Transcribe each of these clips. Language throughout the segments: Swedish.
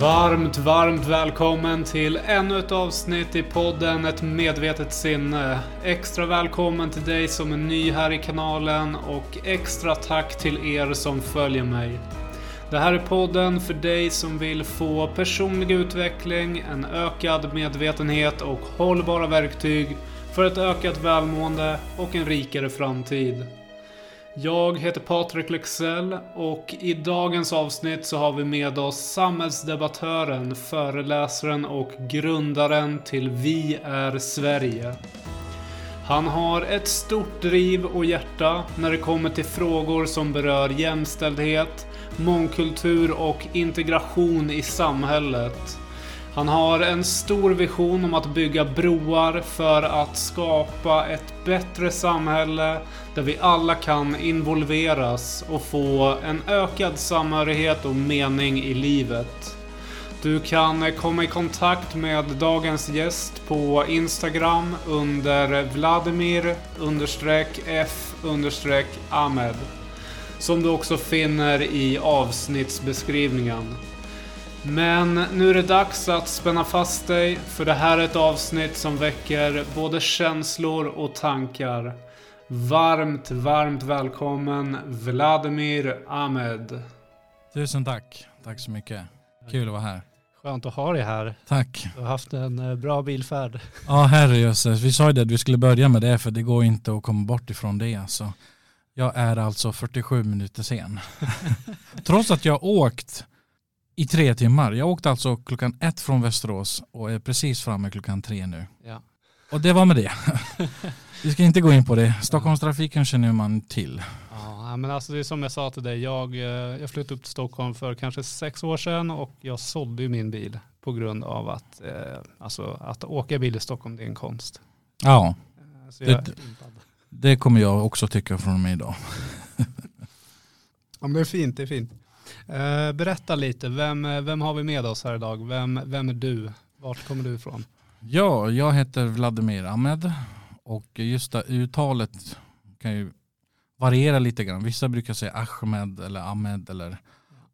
Varmt, varmt välkommen till ännu ett avsnitt i podden Ett medvetet sinne. Extra välkommen till dig som är ny här i kanalen och extra tack till er som följer mig. Det här är podden för dig som vill få personlig utveckling, en ökad medvetenhet och hållbara verktyg för ett ökat välmående och en rikare framtid. Jag heter Patrik Lexell och i dagens avsnitt så har vi med oss samhällsdebattören, föreläsaren och grundaren till Vi är Sverige. Han har ett stort driv och hjärta när det kommer till frågor som berör jämställdhet, mångkultur och integration i samhället. Han har en stor vision om att bygga broar för att skapa ett bättre samhälle där vi alla kan involveras och få en ökad samhörighet och mening i livet. Du kan komma i kontakt med dagens gäst på Instagram under Vladimir F Ahmed. Som du också finner i avsnittsbeskrivningen. Men nu är det dags att spänna fast dig för det här är ett avsnitt som väcker både känslor och tankar. Varmt, varmt välkommen Vladimir Ahmed. Tusen tack. Tack så mycket. Kul att vara här. Skönt att ha dig här. Tack. Du har haft en eh, bra bilfärd. Ja, herrejösses. Vi sa ju det att vi skulle börja med det för det går inte att komma bort ifrån det. Alltså. Jag är alltså 47 minuter sen. Trots att jag åkt i tre timmar. Jag åkte alltså klockan ett från Västerås och är precis framme klockan tre nu. Ja. Och det var med det. Vi ska inte gå in på det. Stockholmstrafiken känner man till. Ja, men alltså det är som jag sa till dig. Jag, eh, jag flyttade upp till Stockholm för kanske sex år sedan och jag sålde min bil på grund av att, eh, alltså, att åka bil i Stockholm det är en konst. Ja, eh, det, det, kommer jag också tycka från mig idag. ja, men det är fint, det är fint. Eh, berätta lite, vem, vem har vi med oss här idag? Vem, vem är du? Vart kommer du ifrån? Ja, jag heter Vladimir Ahmed och just det uttalet kan ju variera lite grann. Vissa brukar säga Ahmed eller Ahmed eller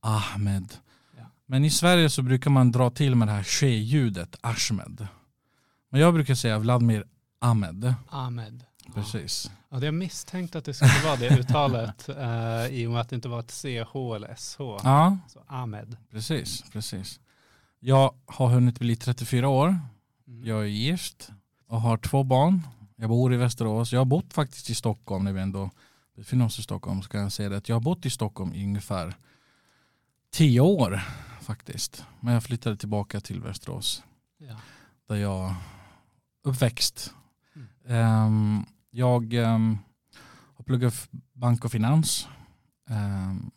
Ahmed. Ja. Men i Sverige så brukar man dra till med det här she-ljudet, Ahmed. Men jag brukar säga Vladimir Ahmed. Ahmed. Precis. Ja, jag misstänkte att det skulle vara det uttalet eh, i och med att det inte var ett CH eller SH. Ja, Så Ahmed. precis, precis. Jag har hunnit bli 34 år. Mm. Jag är gift och har två barn. Jag bor i Västerås. Jag har bott faktiskt i Stockholm när vi ändå befinner oss i Stockholm. Så kan jag säga det att jag har bott i Stockholm i ungefär tio år faktiskt. Men jag flyttade tillbaka till Västerås. Ja. Där jag uppväxt. Mm. Um, jag um, har pluggat bank och finans. Um,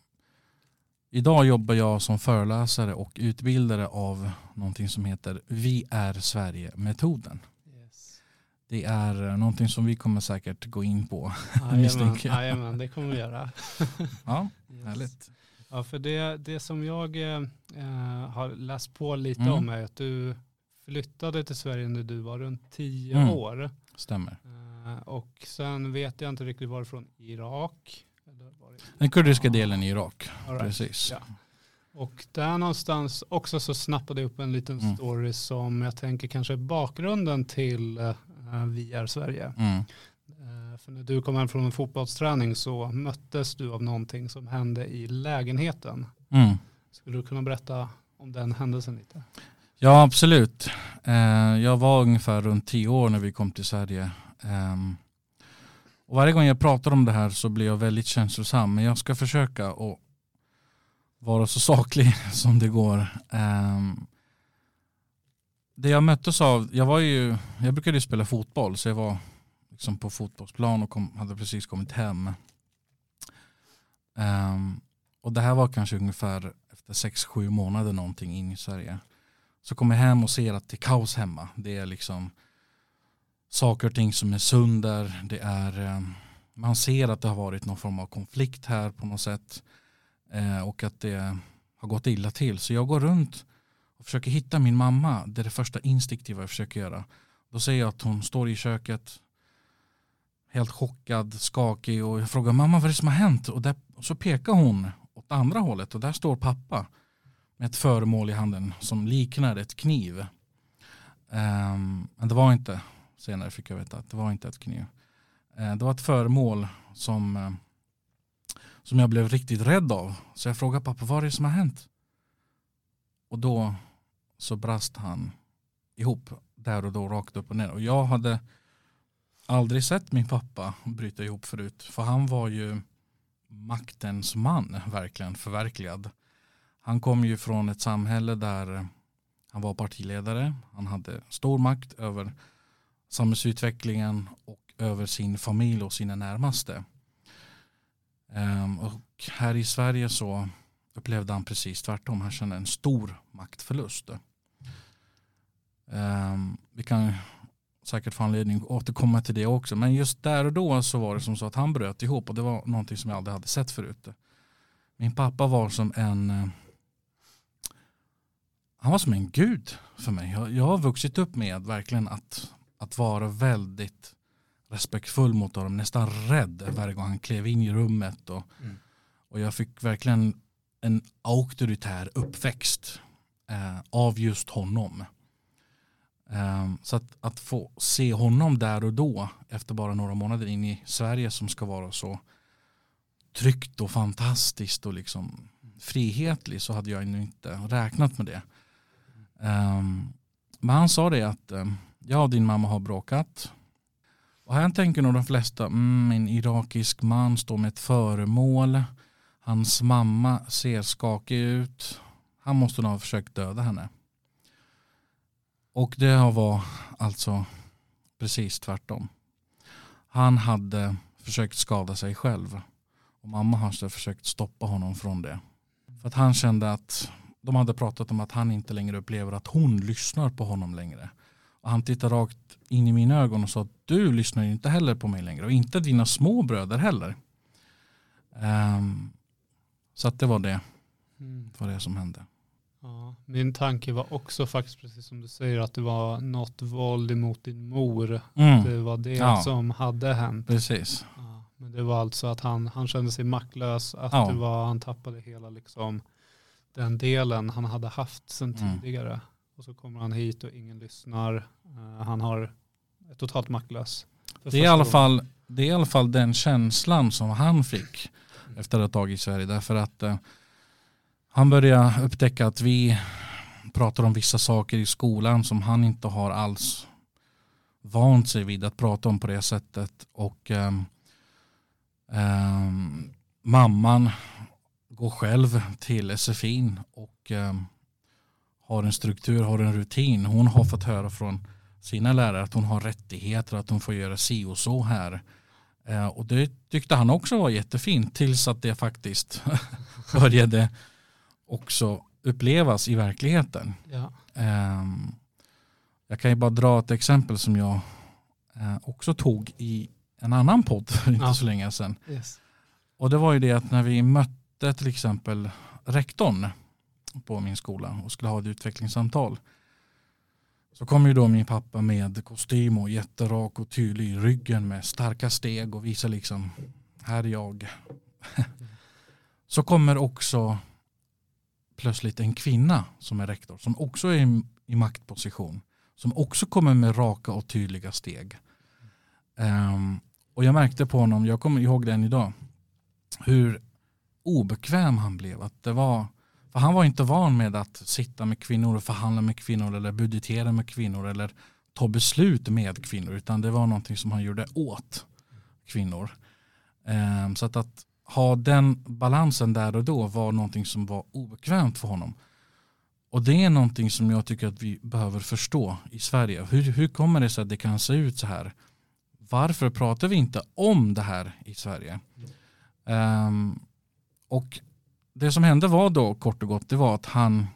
idag jobbar jag som föreläsare och utbildare av någonting som heter Vi är Sverige-metoden. Yes. Det är eh, någonting som vi kommer säkert gå in på. Jajamän, det kommer vi göra. ja, yes. härligt. Ja, för det, det som jag eh, har läst på lite mm. om är att du flyttade till Sverige när du var runt tio mm. år. Stämmer. Eh, och sen vet jag inte riktigt varifrån Irak. Den kurdiska delen i Irak. Right. Precis. Ja. Och där någonstans också så snappade jag upp en liten mm. story som jag tänker kanske är bakgrunden till uh, Vi är Sverige. Mm. Uh, för när du kom hem från en fotbollsträning så möttes du av någonting som hände i lägenheten. Mm. Skulle du kunna berätta om den händelsen lite? Ja, absolut. Eh, jag var ungefär runt tio år när vi kom till Sverige. Ehm, och varje gång jag pratar om det här så blir jag väldigt känslosam. Men jag ska försöka att vara så saklig som det går. Ehm, det jag möttes av, jag var ju, jag brukade ju spela fotboll så jag var liksom på fotbollsplan och kom, hade precis kommit hem. Ehm, och det här var kanske ungefär efter sex sju månader någonting in i Sverige. Så kommer jag hem och ser att det är kaos hemma. Det är liksom saker och ting som är sönder. Det är, eh, man ser att det har varit någon form av konflikt här på något sätt. Eh, och att det har gått illa till. Så jag går runt och försöker hitta min mamma. Det är det första instinktiva jag försöker göra. Då ser jag att hon står i köket helt chockad, skakig och jag frågar mamma vad är det som har hänt? Och, där, och så pekar hon åt andra hållet och där står pappa ett föremål i handen som liknade ett kniv. Um, men det var inte, senare fick jag veta att det var inte ett kniv. Uh, det var ett föremål som, uh, som jag blev riktigt rädd av. Så jag frågade pappa vad är det som har hänt? Och då så brast han ihop där och då rakt upp och ner. Och jag hade aldrig sett min pappa bryta ihop förut. För han var ju maktens man, verkligen förverkligad. Han kom ju från ett samhälle där han var partiledare. Han hade stor makt över samhällsutvecklingen och över sin familj och sina närmaste. Ehm, och här i Sverige så upplevde han precis tvärtom. Han kände en stor maktförlust. Ehm, vi kan säkert få anledning att återkomma till det också. Men just där och då så var det som så att han bröt ihop och det var någonting som jag aldrig hade sett förut. Min pappa var som en han var som en gud för mig. Jag, jag har vuxit upp med verkligen att, att vara väldigt respektfull mot honom, nästan rädd varje gång han klev in i rummet. Och, mm. och jag fick verkligen en auktoritär uppväxt eh, av just honom. Um, så att, att, få se honom där och då efter bara några månader in i Sverige som ska vara så tryggt och fantastiskt och liksom frihetlig så hade jag ännu inte räknat med det. Um, men han sa det att ehm, um, jag och din mamma har bråkat. Och här tänker nog de flesta, mm, en irakisk man står med ett föremål. Hans mamma ser skakig ut. Han måste nog ha försökt döda henne. Och det var alltså precis tvärtom. Han hade försökt skada sig själv. Och mamma har alltså försökt stoppa honom från det. För att han kände att de hade pratat om att han inte längre upplever att hon lyssnar på honom längre. Och han tittade rakt in i mina ögon och sa att du lyssnar inte heller på mig längre och inte dina små bröder heller. Um, så att det var det. Mm. Det var det som hände. Ja, min tanke var också faktiskt precis som du säger att det var något våld emot din mor. Mm. Det var det ja. som hade hänt. Precis. Ja, men det var alltså att han, han kände sig maktlös, att ja. det var, han tappade hela liksom, den delen han hade haft sedan mm. tidigare. Och så kommer han hit och ingen lyssnar. Uh, han har totalt maktlös. Det är, i alla fall, det är i alla fall den känslan som han fick efter att ha tagit i Sverige. Därför att uh, han började upptäcka att vi pratar om vissa saker i skolan som han inte har alls vant sig vid att prata om på det sättet. Och um, um, mamman går själv till SFI och um, har en struktur, har en rutin. Hon har fått höra från sina lärare att hon har rättigheter, att hon får göra si och så här. Uh, och det tyckte han också var jättefint tills att det faktiskt började också upplevas i verkligheten. Ja. Um, jag kan ju bara dra ett exempel som jag uh, också tog i en annan podd inte ja. så länge sedan. Yes. Och det var ju det att när vi mötte till exempel rektorn på min skola och skulle ha ett utvecklingssamtal så kom ju då min pappa med kostym och jätterak och tydlig i ryggen med starka steg och visar liksom här är jag. så kommer också plötsligt en kvinna som är rektor som också är i, i maktposition som också kommer med raka och tydliga steg. Um, och jag märkte på honom, jag kommer ihåg den idag, hur obekväm han blev. Att det var, för han var inte van med att sitta med kvinnor och förhandla med kvinnor eller budgetera med kvinnor eller ta beslut med kvinnor utan det var någonting som han gjorde åt kvinnor. Ehm, så att, att ha den balansen där och då var någonting som var obekvämt för honom. Och det är någonting som jag tycker att vi behöver förstå i Sverige. Hur, hur kommer det sig att det kan se ut så här? Varför pratar vi inte om det här i Sverige? Um, och det som hände var då kort och gott det var att han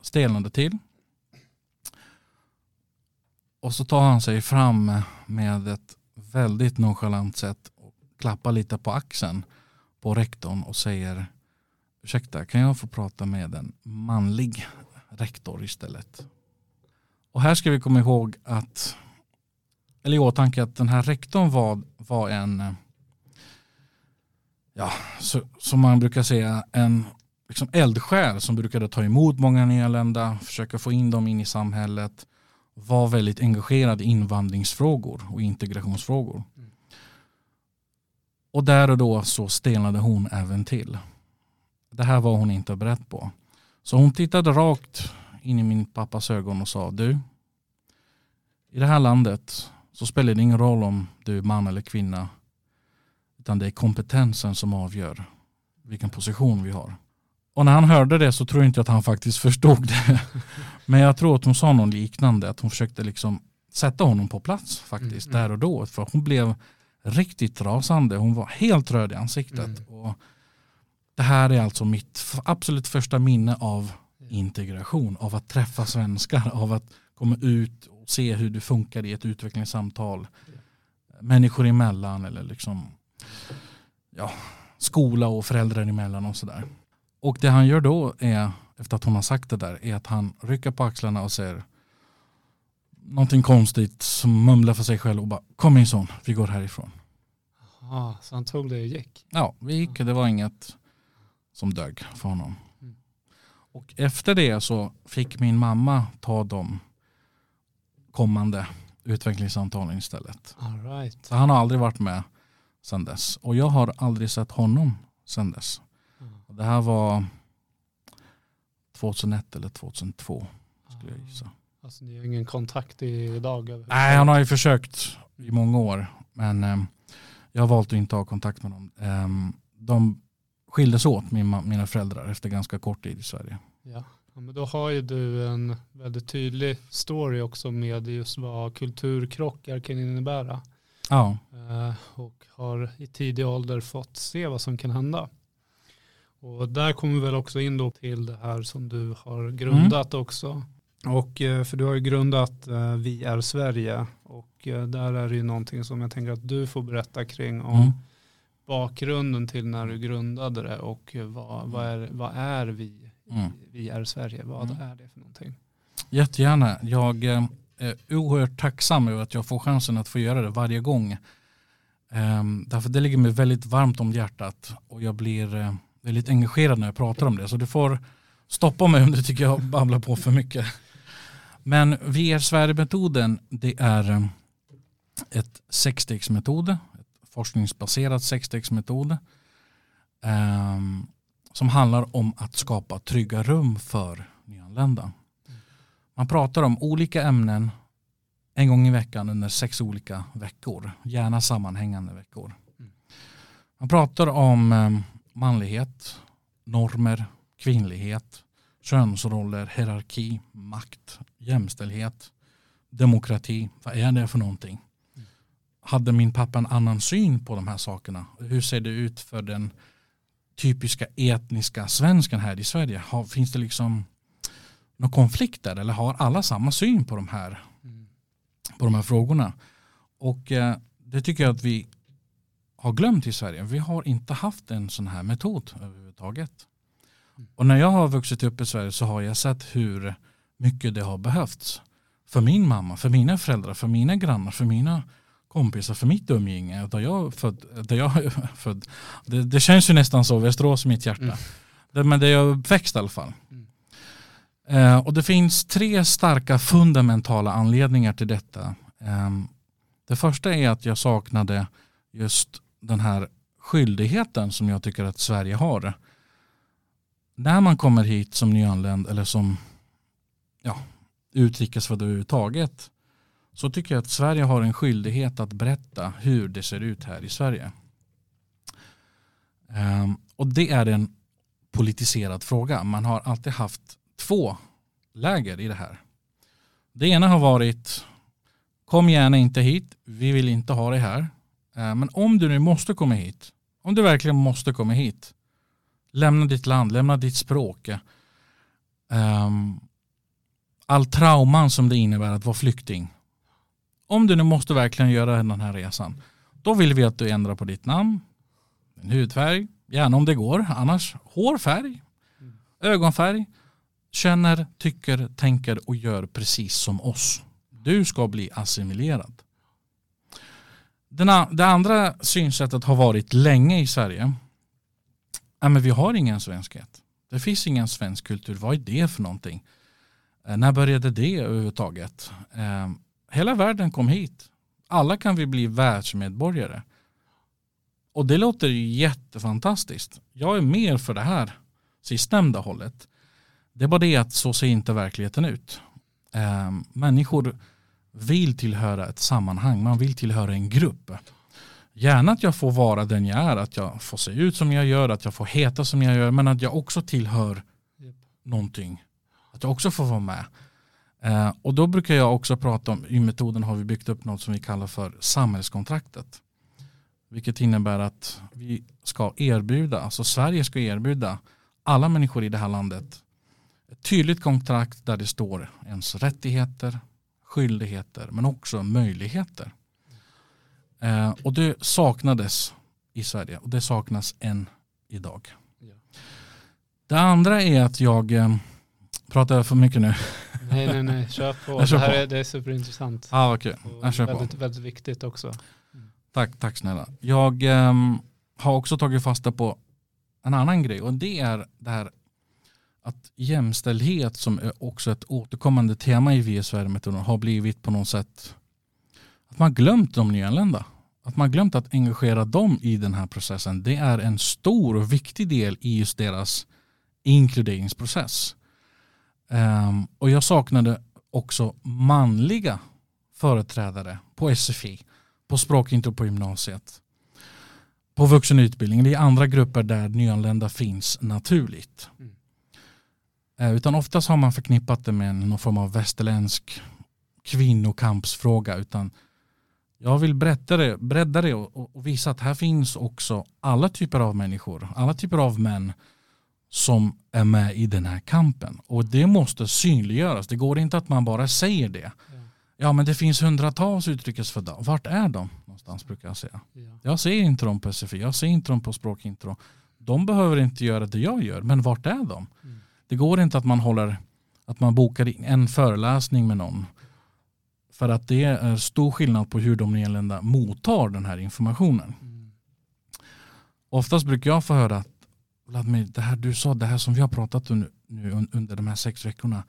stelnade till. Och så tar han sig fram med ett väldigt nonchalant sätt och klappar lite på axeln på rektorn och säger ursäkta kan jag få prata med en manlig rektor istället. Och här ska vi komma ihåg att eller i åtanke att den här rektorn var, var en ja, så, som man brukar säga en liksom eldsjäl som brukade ta emot många nyanlända, försöka få in dem in i samhället, var väldigt engagerad i invandringsfrågor och integrationsfrågor. Mm. Och där och då så stelnade hon även till. Det här var hon inte beredd på. Så hon tittade rakt in i min pappas ögon och sa du, i det här landet så spelar det ingen roll om du är man eller kvinna. Utan det är kompetensen som avgör vilken position vi har. Och när han hörde det så tror jag inte att han faktiskt förstod det. Men jag tror att hon sa något liknande. Att hon försökte liksom sätta honom på plats faktiskt mm. där och då. För hon blev riktigt rasande. Hon var helt röd i ansiktet. Mm. Och det här är alltså mitt absolut första minne av integration. Av att träffa svenskar. Av att komma ut och se hur det funkar i ett utvecklingssamtal. Människor emellan eller liksom ja, skola och föräldrar emellan och sådär. Och det han gör då är, efter att hon har sagt det där, är att han rycker på axlarna och säger någonting konstigt som mumlar för sig själv och bara kom min son, vi går härifrån. Aha, så han tog det och gick? Ja, vi gick. Det var inget som dög för honom. Mm. Och efter det så fick min mamma ta de kommande utvecklingssamtalen istället. All right. Så han har aldrig varit med sedan dess. Och jag har aldrig sett honom sedan dess. Det här var 2001 eller 2002 skulle jag gissa. Alltså ni har ingen kontakt idag? Nej, han har ju försökt i många år. Men eh, jag har valt att inte ha kontakt med dem. Eh, de skildes åt, mina, mina föräldrar, efter ganska kort tid i Sverige. Ja. ja. men då har ju du en väldigt tydlig story också med just vad kulturkrockar kan innebära. Ja. Eh, och har i tidig ålder fått se vad som kan hända. Och där kommer vi väl också in då till det här som du har grundat mm. också. Och eh, för du har ju grundat uh, Vi är Sverige och där är det ju någonting som jag tänker att du får berätta kring om mm. bakgrunden till när du grundade det och vad, vad, är, vad är vi? Mm. Vi är Sverige, vad mm. är det för någonting? Jättegärna. Jag Eh, oerhört tacksam över att jag får chansen att få göra det varje gång. Ehm, därför det ligger mig väldigt varmt om hjärtat och jag blir eh, väldigt engagerad när jag pratar om det. Så du får stoppa mig om du tycker jag babblar på för mycket. Men VR Sverige-metoden det är eh, ett sexstegsmetod, ett forskningsbaserat sexstegsmetod ehm, som handlar om att skapa trygga rum för nyanlända. Man pratar om olika ämnen en gång i veckan under sex olika veckor, gärna sammanhängande veckor. Man pratar om eh, manlighet, normer, kvinnlighet, könsroller, hierarki, makt, jämställdhet, demokrati. Vad är det för någonting? Hade min pappa en annan syn på de här sakerna? Hur ser det ut för den typiska etniska svensken här i Sverige? Finns det liksom några konflikter eller har alla samma syn på de här, på de här frågorna? Och eh, det tycker jag att vi har glömt i Sverige. Vi har inte haft en sån här metod överhuvudtaget. Och när jag har vuxit upp i Sverige så har jag sett hur mycket det har behövts. För min mamma, för mina föräldrar, för mina grannar, för mina kompisar, för mitt umgänge. Där jag, född, där jag är född. Det, det känns ju nästan så, Västerås mitt hjärta. Mm. Det, men det är jag uppväxt i alla fall. Eh, och det finns tre starka fundamentala anledningar till detta. Eh, det första är att jag saknade just den här skyldigheten som jag tycker att Sverige har. När man kommer hit som nyanländ eller som ja, utrikesfödd överhuvudtaget så tycker jag att Sverige har en skyldighet att berätta hur det ser ut här i Sverige. Um, och det är en politiserad fråga. Man har alltid haft två läger i det här. Det ena har varit kom gärna inte hit, vi vill inte ha det här. Eh, men om du nu måste komma hit, om du verkligen måste komma hit, lämna ditt land, lämna ditt språk. Um, all trauman som det innebär att vara flykting. Om du nu måste verkligen göra den här resan, då vill vi att du ändrar på ditt namn, din hudfärg, gärna om det går, annars hårfärg, ögonfärg, känner, tycker, tänker och gör precis som oss. Du ska bli assimilerad. Den, det andra synsättet har varit länge i Sverige. Ja, men vi har ingen svenskhet. Det finns ingen svensk kultur. Vad är det för någonting? Eh, när började det överhuvudtaget? Eh, hela världen kom hit. Alla kan vi bli världsmedborgare. Och det låter ju jättefantastiskt. Jag är mer för det här sistnämnda hållet. Det är bara det att så ser inte verkligheten ut. Eh, människor vill tillhöra ett sammanhang, man vill tillhöra en grupp. Gärna att jag får vara den jag är, att jag får se ut som jag gör, att jag får heta som jag gör, men att jag också tillhör yep. någonting. Att jag också får vara med. Eh, och då brukar jag också prata om, i metoden har vi byggt upp något som vi kallar för samhällskontraktet. Vilket innebär att vi ska erbjuda, alltså Sverige ska erbjuda alla människor i det här landet ett tydligt kontrakt där det står ens rättigheter, skyldigheter men också möjligheter. Eh, och det saknades i Sverige och det saknas än idag. Ja. Det andra är att jag eh, pratar för mycket nu. Nej, nej, nej, kör på. Kör det här på. Är, det är superintressant. Ah, okay. jag kör väldigt, på. väldigt viktigt också. Mm. Tack, tack snälla. Jag eh, har också tagit fasta på en annan grej och det är det här att jämställdhet som är också ett återkommande tema i VS Sverigemetoden har blivit på något sätt att man glömt de nyanlända. Att man glömt att engagera dem i den här processen. Det är en stor och viktig del i just deras inkluderingsprocess. Um, och jag saknade också manliga företrädare på SFI, på språkintro på gymnasiet, på vuxenutbildningen, i andra grupper där nyanlända finns naturligt. Mm. Uh, utan oftast har man förknippat det med någon form av västerländsk kvinnokampsfråga. Utan jag vill bredda det, bredda det och, och, visa att här finns också alla typer av människor, alla typer av män som är med i den här kampen. Och det måste synliggöras. Det går inte att man bara säger det. Ja, men det finns hundratals utrikesfödda. Vart är de någonstans brukar jag säga. Ja. Jag ser inte dem på SFI, jag ser inte dem på språkintro. De behöver inte göra det jag gör, men vart är de? Mm. Det går inte att man håller att man bokar en föreläsning med någon för att det är stor skillnad på hur de nyanlända mottar den här informationen. Mm. Oftast brukar jag få höra att Vladimir, det här du sa, det här som vi har pratat om nu under de här sex veckorna.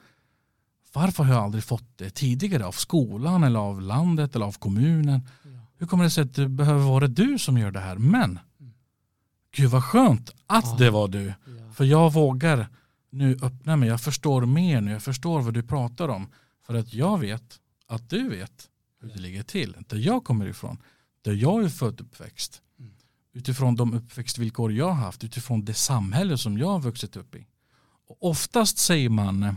Varför har jag aldrig fått det tidigare av skolan eller av landet eller av kommunen? Ja. Hur kommer det sig att det behöver vara du som gör det här? Men mm. gud vad skönt att ja. det var du. Ja. För jag vågar nu öppna mig. Jag förstår mer nu. Jag förstår vad du pratar om. För att jag vet att du vet hur det ligger till. Där jag kommer ifrån. Där jag är född uppväxt. Mm. Utifrån de uppväxtvillkor jag har haft. Utifrån det samhälle som jag har vuxit upp i. Och oftast säger man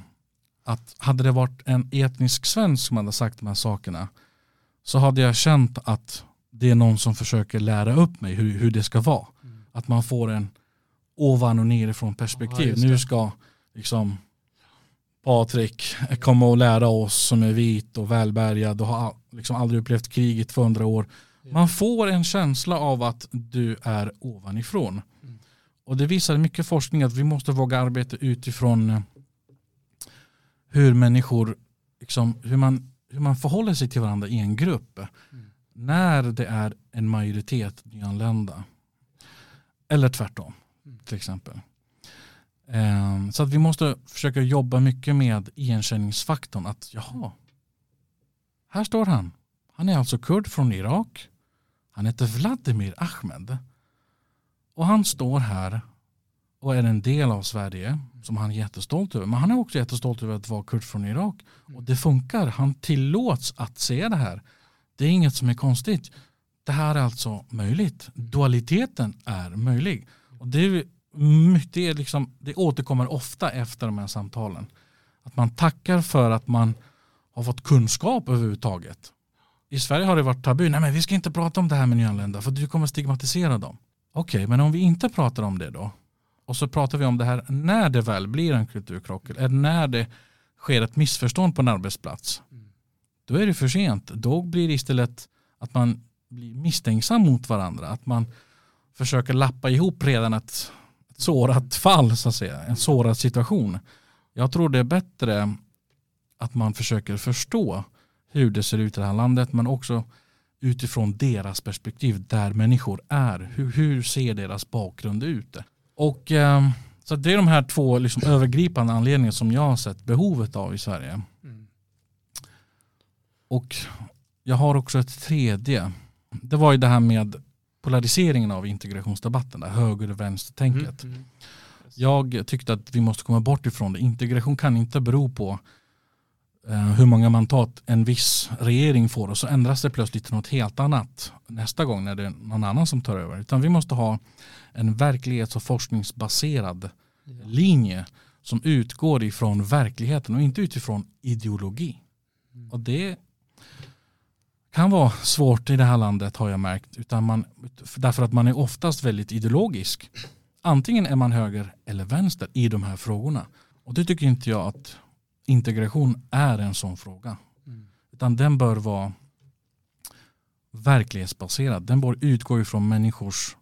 att hade det varit en etnisk svensk som hade sagt de här sakerna så hade jag känt att det är någon som försöker lära upp mig hur, hur det ska vara. Mm. Att man får en ovan och nerifrån perspektiv. Ja, nu ska liksom Patrik komma och lära oss som är vit och välbärgad och har liksom aldrig upplevt krig i 200 år. Man får en känsla av att du är ovanifrån. Mm. Och det visar mycket forskning att vi måste våga arbeta utifrån eh, hur människor, liksom, hur, man, hur man förhåller sig till varandra i en grupp. Mm. När det är en majoritet nyanlända. Eller tvärtom till exempel. Ehm, så att vi måste försöka jobba mycket med igenkänningsfaktorn. Att jaha, här står han. Han är alltså kurd från Irak. Han heter Vladimir Ahmed. Och han står här och är en del av Sverige som han är jättestolt över. Men han är också jättestolt över att vara kurd från Irak. Och det funkar. Han tillåts att se det här. Det är inget som är konstigt. Det här är alltså möjligt. Dualiteten är möjlig. Och det det, är liksom, det återkommer ofta efter de här samtalen. Att man tackar för att man har fått kunskap överhuvudtaget. I Sverige har det varit tabu. Nej men vi ska inte prata om det här med nyanlända för du kommer stigmatisera dem. Okej, okay, men om vi inte pratar om det då? Och så pratar vi om det här när det väl blir en kulturkrock. Eller när det sker ett missförstånd på en arbetsplats. Då är det för sent. Då blir det istället att man blir misstänksam mot varandra. Att man försöker lappa ihop redan ett sårat fall så att säga, en sårad situation. Jag tror det är bättre att man försöker förstå hur det ser ut i det här landet men också utifrån deras perspektiv där människor är. Hur, hur ser deras bakgrund ut? Och eh, Så det är de här två liksom övergripande anledningarna som jag har sett behovet av i Sverige. Mm. Och jag har också ett tredje. Det var ju det här med polariseringen av integrationsdebatten, det höger och vänstertänket. Mm. Mm. Jag tyckte att vi måste komma bort ifrån det. Integration kan inte bero på eh, hur många mandat en viss regering får och så ändras det plötsligt till något helt annat nästa gång när det är någon annan som tar över. Utan vi måste ha en verklighets och forskningsbaserad linje som utgår ifrån verkligheten och inte utifrån ideologi. Mm. Och det kan vara svårt i det här landet har jag märkt. Utan man, därför att man är oftast väldigt ideologisk. Antingen är man höger eller vänster i de här frågorna. Och det tycker inte jag att integration är en sån fråga. Mm. Utan den bör vara verklighetsbaserad. Den bör utgå ifrån människors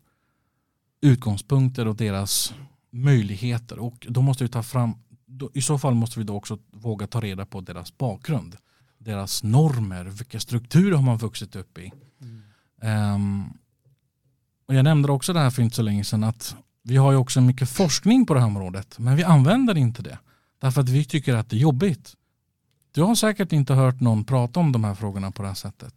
utgångspunkter och deras möjligheter. Och då måste vi ta fram, då, i så fall måste vi då också våga ta reda på deras bakgrund. Deras normer, vilka strukturer har man vuxit upp i. Mm. Um, och jag nämnde också det här för inte så länge sedan att vi har ju också mycket forskning på det här området men vi använder inte det. Därför att vi tycker att det är jobbigt. Du har säkert inte hört någon prata om de här frågorna på det här sättet.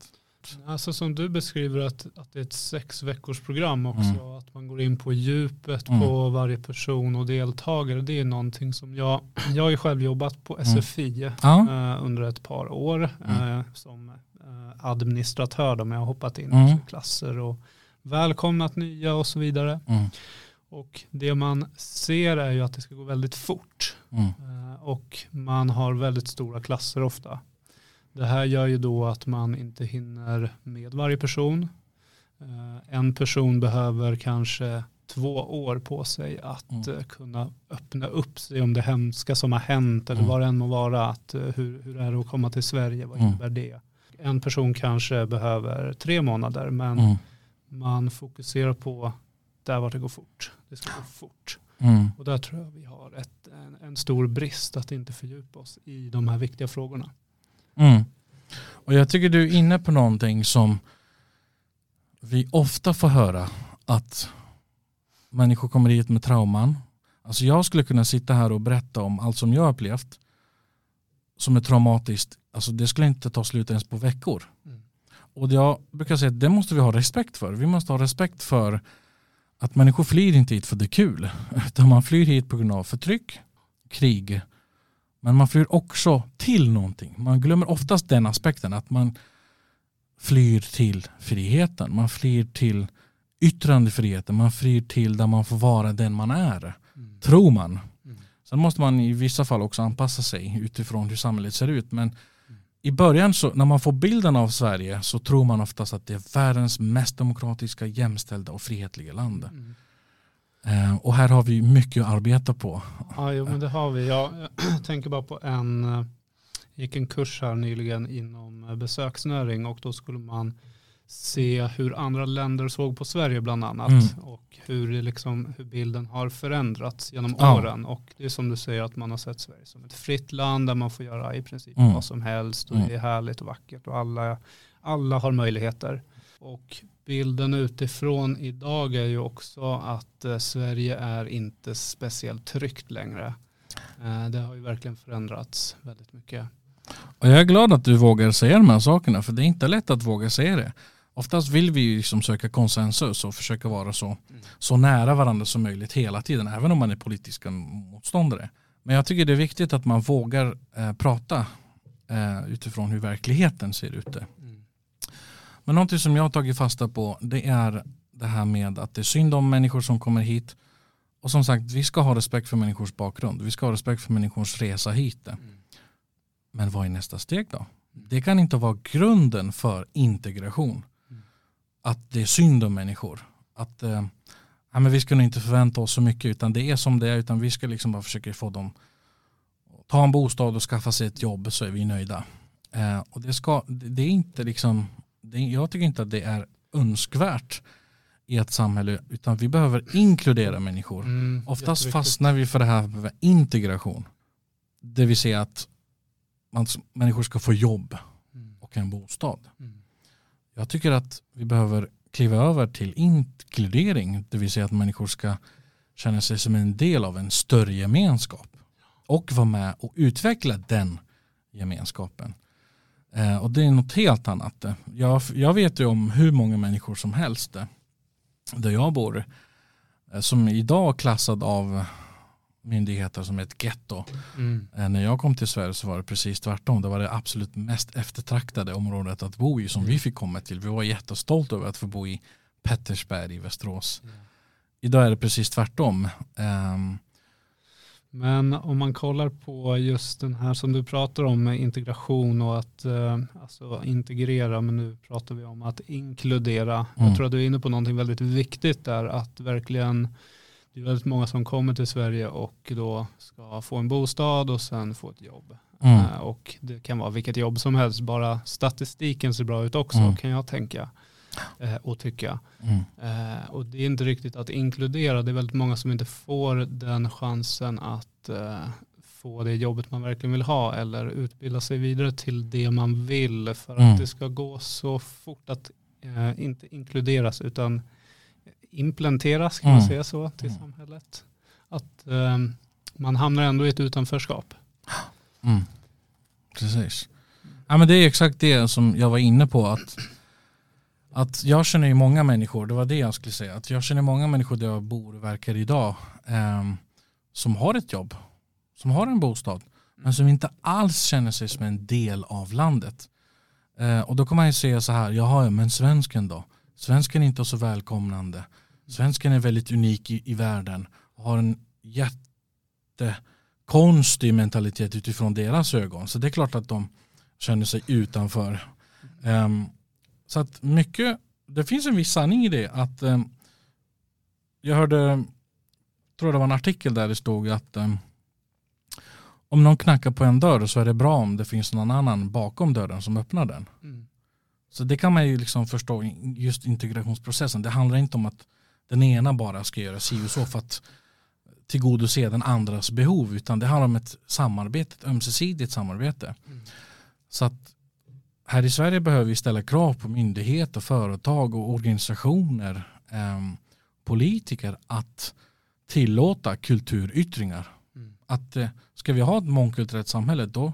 Alltså som du beskriver att, att det är ett sex veckors program också. Mm. Att man går in på djupet Mm. på varje person och deltagare. Det är någonting som jag, jag har ju själv jobbat på Mm. SFI Ja. eh, under ett par år Mm. eh, som eh, administratör. Då, men jag har hoppat in Mm. i klasser och välkomnat nya och så vidare. Mm. Och det man ser är ju att det ska gå väldigt fort. Mm. Och man har väldigt stora klasser ofta. Det här gör ju då att man inte hinner med varje person. Eh, En person behöver kanske två år på sig att Mm. eh, kunna öppna upp sig om det hemska som har hänt eller Mm. vad det än må vara. Att, eh, hur, hur är det att komma till Sverige? Vad Mm. innebär det? En person kanske behöver tre månader men Mm. man fokuserar på där vart det går fort. Det ska gå fort. Mm. Och där tror jag vi har ett, en, en stor brist att inte fördjupa oss i de här viktiga frågorna. Mm. Och jag tycker du är inne på någonting som vi ofta får höra att människor kommer hit med trauman. Alltså jag skulle kunna sitta här och berätta om allt som jag har upplevt som är traumatiskt. Alltså det skulle inte ta slut ens på veckor. Mm. Och jag brukar säga att det måste vi ha respekt för. Vi måste ha respekt för att människor flyr inte hit för det är kul. Utan man flyr hit på grund av förtryck, krig. Men man flyr också till någonting. Man glömmer oftast den aspekten att man flyr till friheten. Man flyr till yttrandefriheten. Man flyr till där man får vara den man är. Mm. Tror man. Mm. Sen måste man i vissa fall också anpassa sig utifrån hur samhället ser ut. Men i början så när man får bilden av Sverige så tror man oftast att det är världens mest demokratiska, jämställda och frihetliga land. Mm. Eh, och här har vi mycket att arbeta på. Ja, jo, men det har vi. Jag tänker bara på en, eh, gick en kurs här nyligen inom eh, besöksnäring och då skulle man se hur andra länder såg på Sverige bland annat Mm. och hur, liksom, hur bilden har förändrats genom Ja. åren. Och det är som du säger att man har sett Sverige som ett fritt land där man får göra i princip Mm. vad som helst och Mm. det är härligt och vackert och alla, alla har möjligheter. Och bilden utifrån idag är ju också att eh, Sverige är inte speciellt tryggt längre. Eh, det har ju verkligen förändrats väldigt mycket. Och jag är glad att du vågar säga de här sakerna för det är inte lätt att våga säga det. Oftast vill vi ju liksom söka konsensus och försöka vara så, så nära varandra som möjligt hela tiden, även om man är politiska motståndare. Men jag tycker det är viktigt att man vågar eh, prata eh, utifrån hur verkligheten ser ut. Men någonting som jag har tagit fasta på det är det här med att det är synd om människor som kommer hit. Och som sagt, vi ska ha respekt för människors bakgrund. Vi ska ha respekt för människors resa hit. Mm. Men vad är nästa steg då? Det kan inte vara grunden för integration. Mm. Att det är synd om människor. Att eh, ja, men vi ska nog inte förvänta oss så mycket utan det är som det är. Utan vi ska liksom bara försöka få dem att ta en bostad och skaffa sig ett jobb så är vi nöjda. Eh, och det, ska, det, det är inte liksom, det, jag tycker inte att det är önskvärt i ett samhälle utan vi behöver inkludera människor. Mm, Oftast fastnar vi för det här med integration. Det vill säga att man, människor ska få jobb Mm. och en bostad. Mm. Jag tycker att vi behöver kliva över till inkludering. Det vill säga att människor ska känner sig som en del av en större gemenskap och vara med och utveckla den gemenskapen. Eh, och det är något helt annat. Jag, jag vet ju om hur många människor som helst eh, där jag bor eh, som idag är klassad av myndigheter som ett getto. Mm. Eh, när jag kom till Sverige så var det precis tvärtom. Det var det absolut mest eftertraktade området att bo i som mm. vi fick komma till. Vi var jättestolta över att få bo i Pettersberg i Västerås. Mm. Idag är det precis tvärtom. Um, men om man kollar på just den här som du pratar om med integration och att eh, alltså integrera, men nu pratar vi om att inkludera. Mm. Jag tror att du är inne på någonting väldigt viktigt där, att verkligen det är väldigt många som kommer till Sverige och då ska få en bostad och sen få ett jobb. Mm. Uh, och det kan vara vilket jobb som helst, bara statistiken ser bra ut också mm. kan jag tänka och tycka. Mm. Uh, och det är inte riktigt att inkludera, det är väldigt många som inte får den chansen att få det jobbet man verkligen vill ha eller utbilda sig vidare till det man vill för att mm. det ska gå så fort att inte inkluderas utan implementeras kan mm. man säga så till mm. samhället. Att eh, man hamnar ändå i ett utanförskap. Mm. Precis. Ja, men det är exakt det som jag var inne på. Att, att jag känner ju många människor, det var det jag skulle säga. Att jag känner många människor där jag bor och verkar idag eh, som har ett jobb, som har en bostad, men som inte alls känner sig som en del av landet. Eh, och då kan man ju säga så här, jaha, men svensken då? Svensken är inte så välkomnande. Svensken är väldigt unik i, i världen och har en jättekonstig mentalitet utifrån deras ögon. Så det är klart att de känner sig utanför. Um, så att mycket, det finns en viss sanning i det. Att um, Jag hörde, tror det var en artikel där det stod att um, om någon knackar på en dörr så är det bra om det finns någon annan bakom dörren som öppnar den. Mm. Så det kan man ju liksom förstå just integrationsprocessen. Det handlar inte om att den ena bara ska göra si och så för att tillgodose den andras behov utan det handlar om ett samarbete, ett ömsesidigt samarbete. Mm. Så att här i Sverige behöver vi ställa krav på myndigheter, företag och organisationer, eh, politiker att tillåta kulturyttringar. Mm. Att eh, ska vi ha ett mångkulturellt samhälle då,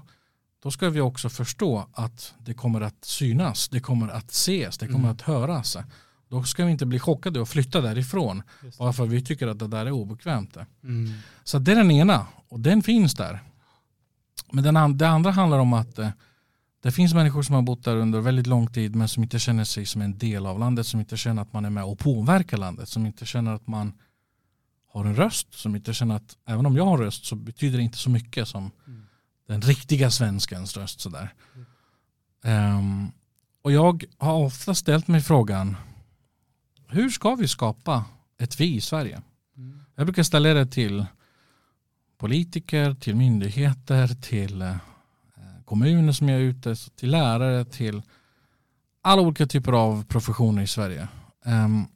då ska vi också förstå att det kommer att synas, det kommer att ses, det kommer mm. att höras. Då ska vi inte bli chockade och flytta därifrån. Bara för att vi tycker att det där är obekvämt. Mm. Så det är den ena och den finns där. Men den, det andra handlar om att eh, det finns människor som har bott där under väldigt lång tid men som inte känner sig som en del av landet, som inte känner att man är med och påverkar landet, som inte känner att man har en röst, som inte känner att även om jag har röst så betyder det inte så mycket som mm. den riktiga svenskens röst. Sådär. Mm. Um, och jag har ofta ställt mig frågan hur ska vi skapa ett vi i Sverige? Mm. Jag brukar ställa det till politiker, till myndigheter, till eh, kommuner som jag är ute, till lärare, till alla olika typer av professioner i Sverige. Um,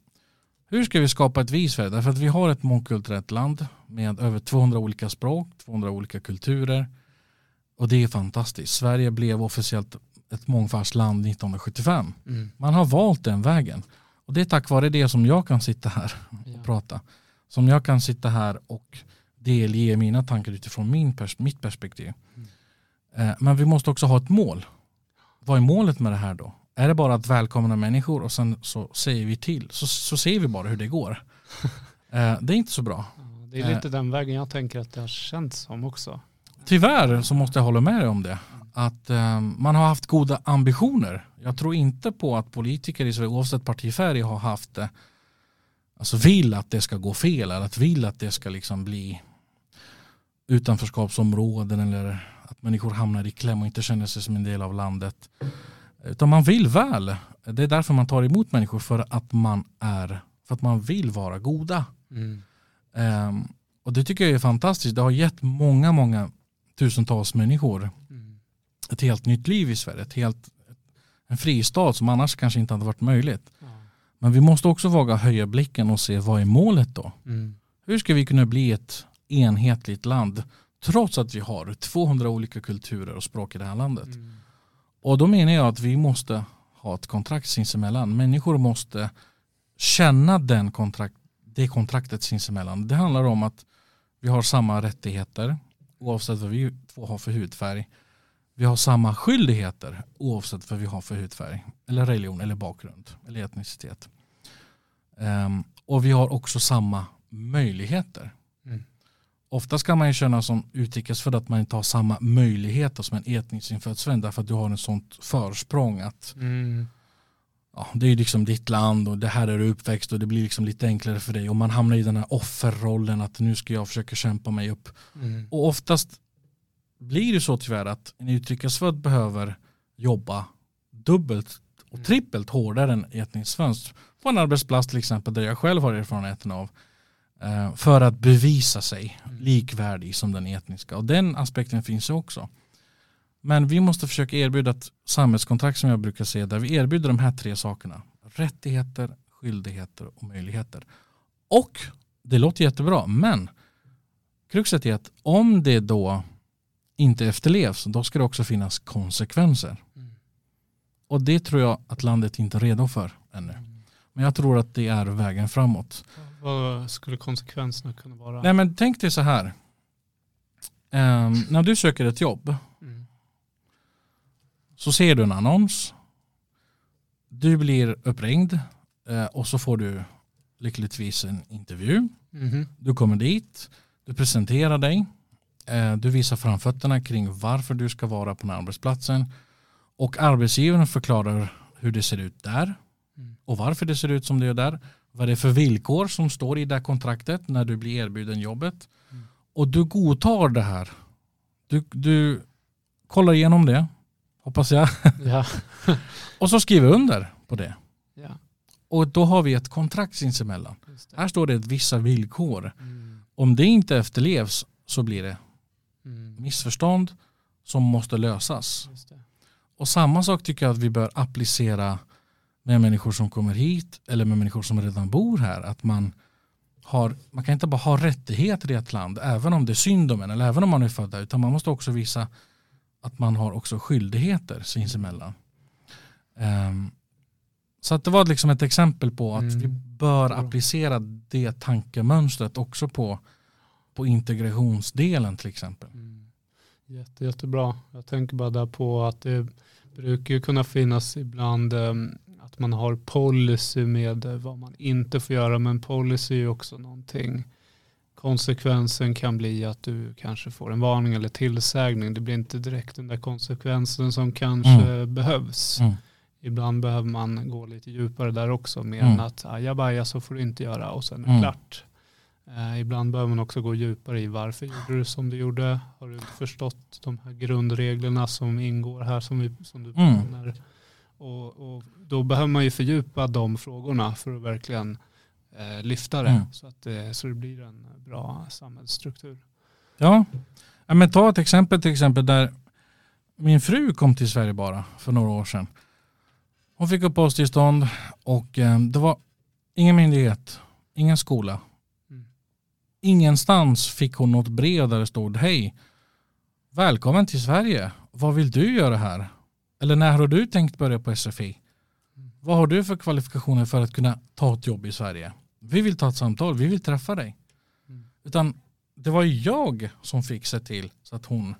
hur ska vi skapa ett vi i Sverige? Därför att vi har ett mångkulturellt land med över 200 olika språk, 200 olika kulturer. Och det är fantastiskt. Sverige blev officiellt ett mångfaldsland 1975. Mm. Man har valt den vägen. Och det är tack vare det som jag kan sitta här och ja. prata. Som jag kan sitta här och delge mina tankar utifrån min pers mitt perspektiv. Mm. Eh, men vi måste också ha ett mål. Vad är målet med det här då? Är det bara att välkomna människor och sen så säger vi till, så, så ser vi bara hur det går. eh, det är inte så bra. Det är lite eh, den vägen jag tänker att det har känts som också. Tyvärr så måste jag hålla med dig om det att man har haft goda ambitioner. Jag tror inte på att politiker i Sverige, oavsett partifärg, har haft eh, alltså vill att det ska gå fel eller att vill att det ska liksom bli utanförskapsområden eller att människor hamnar i kläm och inte känner sig som en del av landet. Utan man vill väl. Det är därför man tar emot människor för att man är för att man vill vara goda. Mm. Um, och det tycker jag är fantastiskt. Det har gett många, många tusentals människor ett helt nytt liv i Sverige. Ett helt, en fristad som annars kanske inte hade varit möjligt. Ja. Men vi måste också våga höja blicken och se vad är målet då? Mm. Hur ska vi kunna bli ett enhetligt land trots att vi har 200 olika kulturer och språk i det här landet? Mm. Och då menar jag att vi måste ha ett kontrakt sinsemellan. Människor måste känna den kontrakt, det kontraktet sinsemellan. Det handlar om att vi har samma rättigheter oavsett vad vi två har för hudfärg. Vi har samma skyldigheter oavsett vad vi har för hudfärg eller religion eller bakgrund eller etnicitet. Um, och vi har också samma möjligheter. Oftast kan man ju känna som utrikesfödd att man inte har samma möjligheter som en etniskt infödd svensk därför att du har en sånt försprång att mm. ja, det är liksom ditt land och det här är du uppväxt och det blir liksom lite enklare för dig och man hamnar i den här offerrollen att nu ska jag försöka kämpa mig upp. Mm. Och oftast blir det så tyvärr att en utrikesfödd behöver jobba dubbelt och mm. trippelt hårdare än etnisk svensk på en arbetsplats till exempel där jag själv har erfarenheten av för att bevisa sig mm. likvärdig som den etniska och den aspekten finns också. Men vi måste försöka erbjuda ett samhällskontrakt som jag brukar säga där vi erbjuder de här tre sakerna. Rättigheter, skyldigheter och möjligheter. Och det låter jättebra men kruxet är att om det då inte efterlevs då ska det också finnas konsekvenser. Mm. Och det tror jag att landet inte är redo för ännu. Mm. Men jag tror att det är vägen framåt. Vad skulle konsekvenserna kunna vara? Nej men tänk dig så här. Um, när du söker ett jobb mm. så ser du en annons. Du blir uppringd uh, och så får du lyckligtvis en intervju. Mm. Du kommer dit, du presenterar dig, uh, du visar framfötterna kring varför du ska vara på den här arbetsplatsen och arbetsgivaren förklarar hur det ser ut där och varför det ser ut som det gör där. Vad det är för villkor som står i det kontraktet när du blir erbjuden jobbet. Mm. Och du godtar det här. Du, du kollar igenom det, hoppas jag. Ja. och så skriver under på det. Ja. Och då har vi ett kontrakt sinsemellan. Här står det vissa villkor. Mm. Om det inte efterlevs så blir det mm. missförstånd som måste lösas. Och samma sak tycker jag att vi bör applicera med människor som kommer hit eller med människor som redan bor här. Att man, har, man kan inte bara ha rättigheter i ett land även om det är synd om en eller även om man är född där utan man måste också visa att man har också skyldigheter sinsemellan. Um, så att det var liksom ett exempel på att mm. vi bör applicera det tankemönstret också på, på integrationsdelen till exempel. Mm. Jätte, jättebra. Jag tänker bara där på att det brukar kunna finnas ibland um, att man har policy med vad man inte får göra, men policy är också någonting. Konsekvensen kan bli att du kanske får en varning eller tillsägning. Det blir inte direkt den där konsekvensen som kanske mm. behövs. Mm. Ibland behöver man gå lite djupare där också, mer mm. än att ajabaja så får du inte göra och sen är det mm. klart. Eh, ibland behöver man också gå djupare i varför gjorde du som du gjorde? Har du förstått de här grundreglerna som ingår här som, vi, som du mm. Och, och, då behöver man ju fördjupa de frågorna för att verkligen eh, lyfta det, mm. så, att det så det blir en bra samhällsstruktur. Ja, ja men ta ett exempel till exempel där min fru kom till Sverige bara för några år sedan. Hon fick uppehållstillstånd och eh, det var ingen myndighet, ingen skola. Mm. Ingenstans fick hon något brev där det stod hej, välkommen till Sverige, vad vill du göra här? Eller när har du tänkt börja på SFI? Vad har du för kvalifikationer för att kunna ta ett jobb i Sverige? Vi vill ta ett samtal, vi vill träffa dig. Mm. Utan det var jag som fick se till så att hon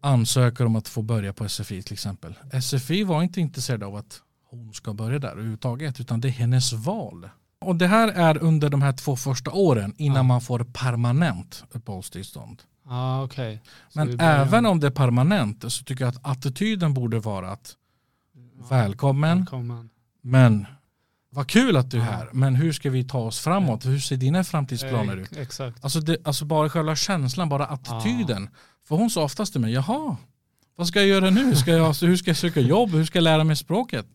ansöker om att få börja på SFI till exempel. SFI var inte intresserad av att hon ska börja där överhuvudtaget utan det är hennes val. Och det här är under de här två första åren innan ja. man får permanent uppehållstillstånd. Ah, okay. Men även om det är permanent så tycker jag att attityden borde vara att välkommen, välkommen. men vad kul att du är här, men hur ska vi ta oss framåt? Hur ser dina framtidsplaner ut? Exakt. Alltså, det, alltså bara själva känslan, bara attityden. För hon sa oftast till mig, jaha, vad ska jag göra nu? Ska jag, alltså, hur ska jag söka jobb? Hur ska jag lära mig språket?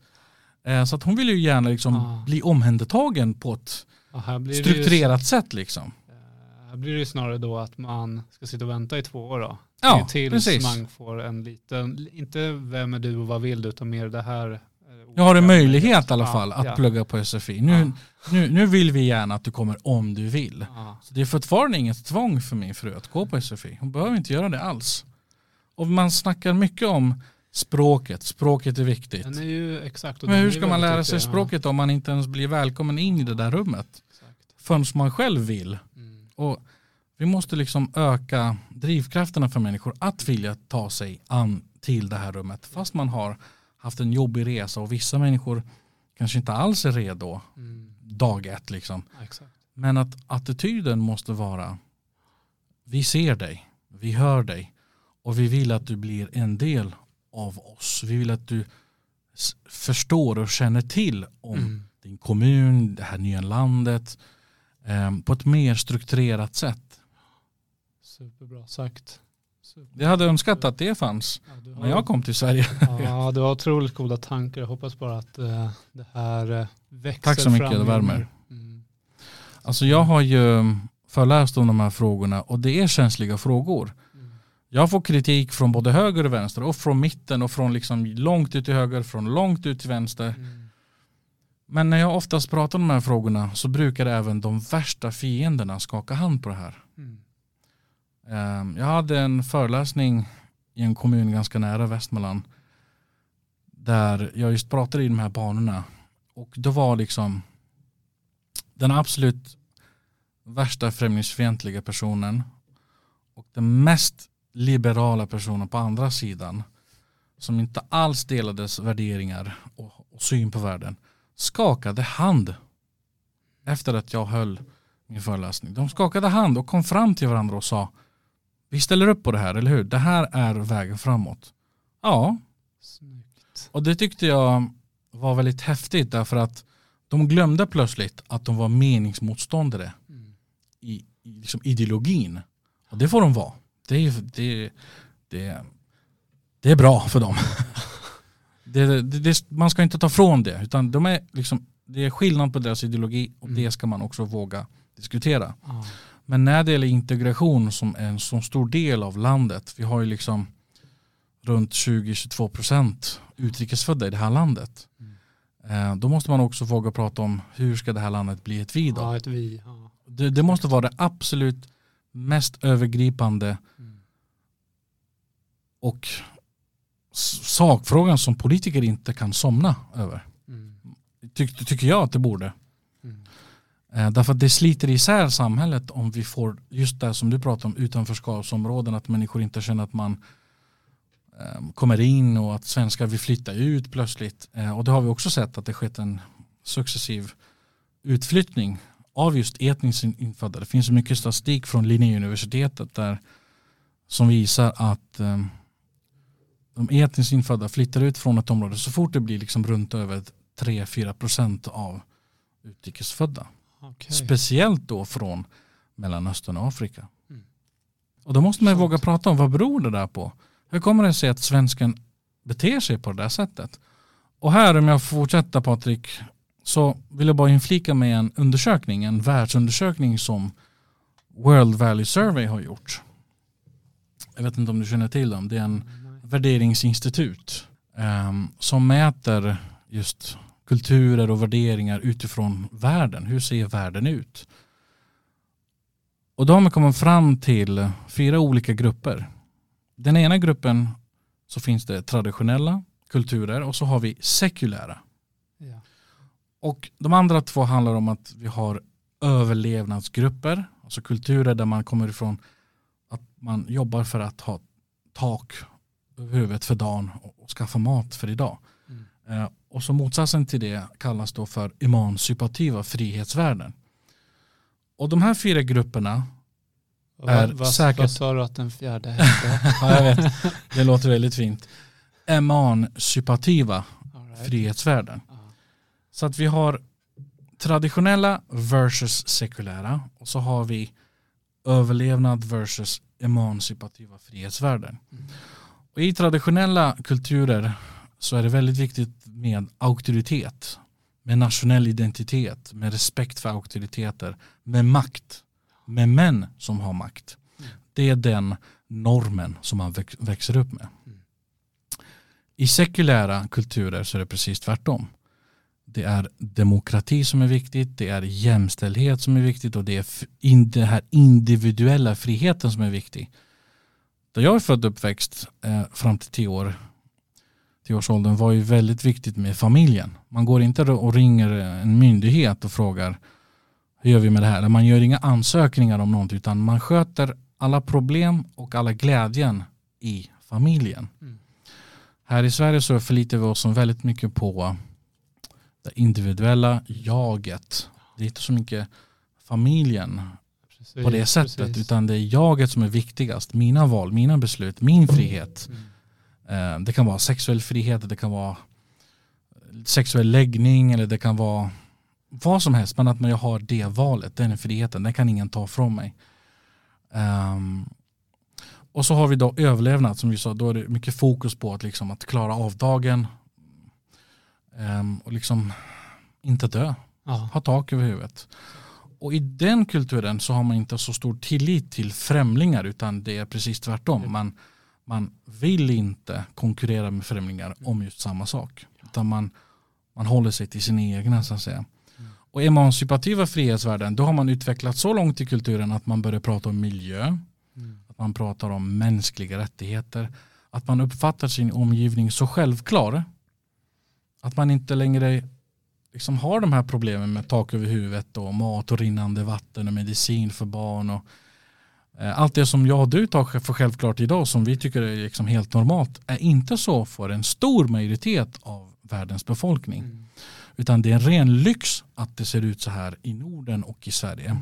Eh, så att hon vill ju gärna liksom bli omhändertagen på ett strukturerat sätt. Liksom. Här blir det snarare då att man ska sitta och vänta i två år då. Ja, tills precis. man får en liten, inte vem är du och vad vill du, utan mer det här. Nu har du möjlighet i alla fall att ja. plugga på SFI. Nu, ja. nu, nu vill vi gärna att du kommer om du vill. Så det är fortfarande inget tvång för min fru att gå på SFI. Hon behöver inte göra det alls. Och man snackar mycket om språket. Språket är viktigt. Är ju exakt, Men hur ska man lära sig språket om man inte ens blir välkommen in i det där rummet? förrän man själv vill. Och vi måste liksom öka drivkrafterna för människor att vilja ta sig an till det här rummet. Fast man har haft en jobbig resa och vissa människor kanske inte alls är redo Mm. dag ett. Liksom. Exakt. Men att attityden måste vara vi ser dig, vi hör dig och vi vill att du blir en del av oss. Vi vill att du förstår och känner till om Mm. din kommun, det här nya landet på ett mer strukturerat sätt. Superbra sagt. Super. Jag hade önskat att det fanns Ja, du när jag kom till Sverige. Ja, du har otroligt goda tankar. Jag hoppas bara att eh, det här eh, växer Tack så mycket, fram det värmer. mer. Mm. Alltså jag har ju föreläst om de här frågorna och det är känsliga frågor. Mm. Jag får kritik från både höger och vänster och från mitten och från liksom långt ut till höger, från långt ut till vänster. Mm. Men när jag oftast pratar om de här frågorna så brukar även de värsta fienderna skaka hand på det här. Mm. Ehm, Jag hade en föreläsning i en kommun ganska nära Västmanland där jag just pratade i de här banorna och då var liksom den absolut värsta främlingsfientliga personen och den mest liberala personen på andra sidan som inte alls delades värderingar och, och syn på världen skakade hand efter att jag höll min föreläsning. De skakade hand och kom fram till varandra och sa vi ställer upp på det här, eller hur? Det här är vägen framåt. Ja, Snyggt. och det tyckte jag var väldigt häftigt därför att de glömde plötsligt att de var meningsmotståndare Mm. i, i liksom ideologin. Och det får de vara. Det det, det, det är bra för dem. det, det, det, man ska inte ta från det, utan de är liksom, det är skillnad på deras ideologi och Mm. det ska man också våga diskutera. Ja. Men när det gäller integration som är en så stor del av landet, vi har ju liksom runt 20-22% utrikesfödda i det här landet. Mm. Eh, Då måste man också våga prata om hur ska det här landet bli ett vi då? ja, ett vi. Ja. Det, det måste vara det absolut mest övergripande Mm. och sakfrågan som politiker inte kan somna över. Mm. Ty, tycker jag att det borde. Mm. Eh, därför att det sliter isär samhället om vi får just det som du pratar om utanförskapsområden att människor inte känner att man eh, kommer in och att svenskar vill flytta ut plötsligt. Eh, och det har vi också sett att det skett en successiv utflyttning av just etniskt infödda. Det finns mycket statistik från Linnéuniversitetet där som visar att eh, de etniskt infödda flyttar ut från ett område så fort det blir liksom runt över 3-4% av utrikesfödda. Okej. Speciellt då från Mellanöstern och Afrika. Mm. Och då måste man våga prata om vad beror det där på? Hur kommer det sig att svensken beter sig på det där sättet? Och här om jag får fortsätta Patrik så vill jag bara inflika med en undersökning, en världsundersökning som World Value Survey har gjort. Jag vet inte om du känner till dem. Det är en Nej. Värderingsinstitut ehm, som mäter just kulturer och värderingar utifrån världen. Hur ser världen ut? Och då har man kommit fram till fyra olika grupper. Den ena gruppen så finns det traditionella kulturer och så har vi sekulära. Ja. Och de andra två handlar om att vi har överlevnadsgrupper, alltså kulturer där man kommer ifrån att man jobbar för att ha tak huvudet för dagen och skaffa mat för idag. Mm. Eh, och så motsatsen till det kallas då för emancipativa frihetsvärden. Och de här fyra grupperna, Och Är vad, säkert- vad sa du att den fjärde hette? ja, jag vet, det låter väldigt fint, emancipativa All right. frihetsvärden. Ja. Så att vi har traditionella versus sekulära och så har vi överlevnad versus emancipativa frihetsvärden. Mm. Och I traditionella kulturer så är det väldigt viktigt med auktoritet, med nationell identitet, med respekt för auktoriteter, med makt, med män som har makt. Det är den normen som man växer upp med. I sekulära kulturer så är det precis tvärtom. Det är demokrati som är viktigt, det är jämställdhet som är viktigt och det är den här individuella friheten som är viktig. Där jag är född och uppväxt eh, fram till tio år, tioårsåldern var ju väldigt viktigt med familjen. Man går inte och ringer en myndighet och frågar hur gör vi med det här? Man gör inga ansökningar om någonting utan man sköter alla problem och alla glädjen i familjen. Mm. Här i Sverige så förlitar vi oss väldigt mycket på det individuella jaget. Det är inte så mycket familjen Precis, på det sättet precis. utan det är jaget som är viktigast. Mina val, mina beslut, min frihet. Mm. Eh, Det kan vara sexuell frihet, det kan vara sexuell läggning eller det kan vara vad som helst. Men att man har det valet, den friheten, den kan ingen ta från mig. Ehm, och så har vi då överlevnad som vi sa, då är det mycket fokus på att, liksom, att klara av dagen. Ehm, och liksom inte dö, Ja. ha tak över huvudet. Och i den kulturen så har man inte så stor tillit till främlingar utan det är precis tvärtom. Man, man vill inte konkurrera med främlingar om just samma sak. Utan man, man håller sig till sina egna så att säga. Och emancipativa frihetsvärden, då har man utvecklat så långt i kulturen att man börjar prata om miljö, Mm. att man pratar om mänskliga rättigheter, att man uppfattar sin omgivning så självklar att man inte längre liksom har de här problemen med tak över huvudet och mat och rinnande vatten och medicin för barn och eh, allt det som jag och du tar för självklart idag som vi tycker är liksom helt normalt är inte så för en stor majoritet av världens befolkning. Mm. Utan det är en ren lyx att det ser ut så här i Norden och i Sverige.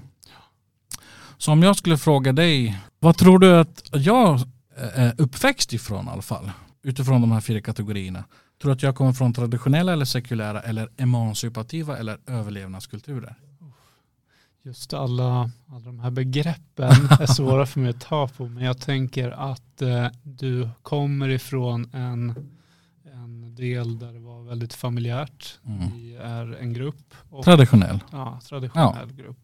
Så om jag skulle fråga dig, vad tror du att jag är uppväxt ifrån i alla fall? Utifrån de här fyra kategorierna. Tror du att jag kommer från traditionella eller sekulära eller emancipativa eller överlevnadskulturer? Just alla, alla de här begreppen är svåra för mig att ta på. Men jag tänker att eh, du kommer ifrån en, en del där det var väldigt familjärt. Mm. Vi är en grupp. Och, Traditionell. ja, traditionell grupp.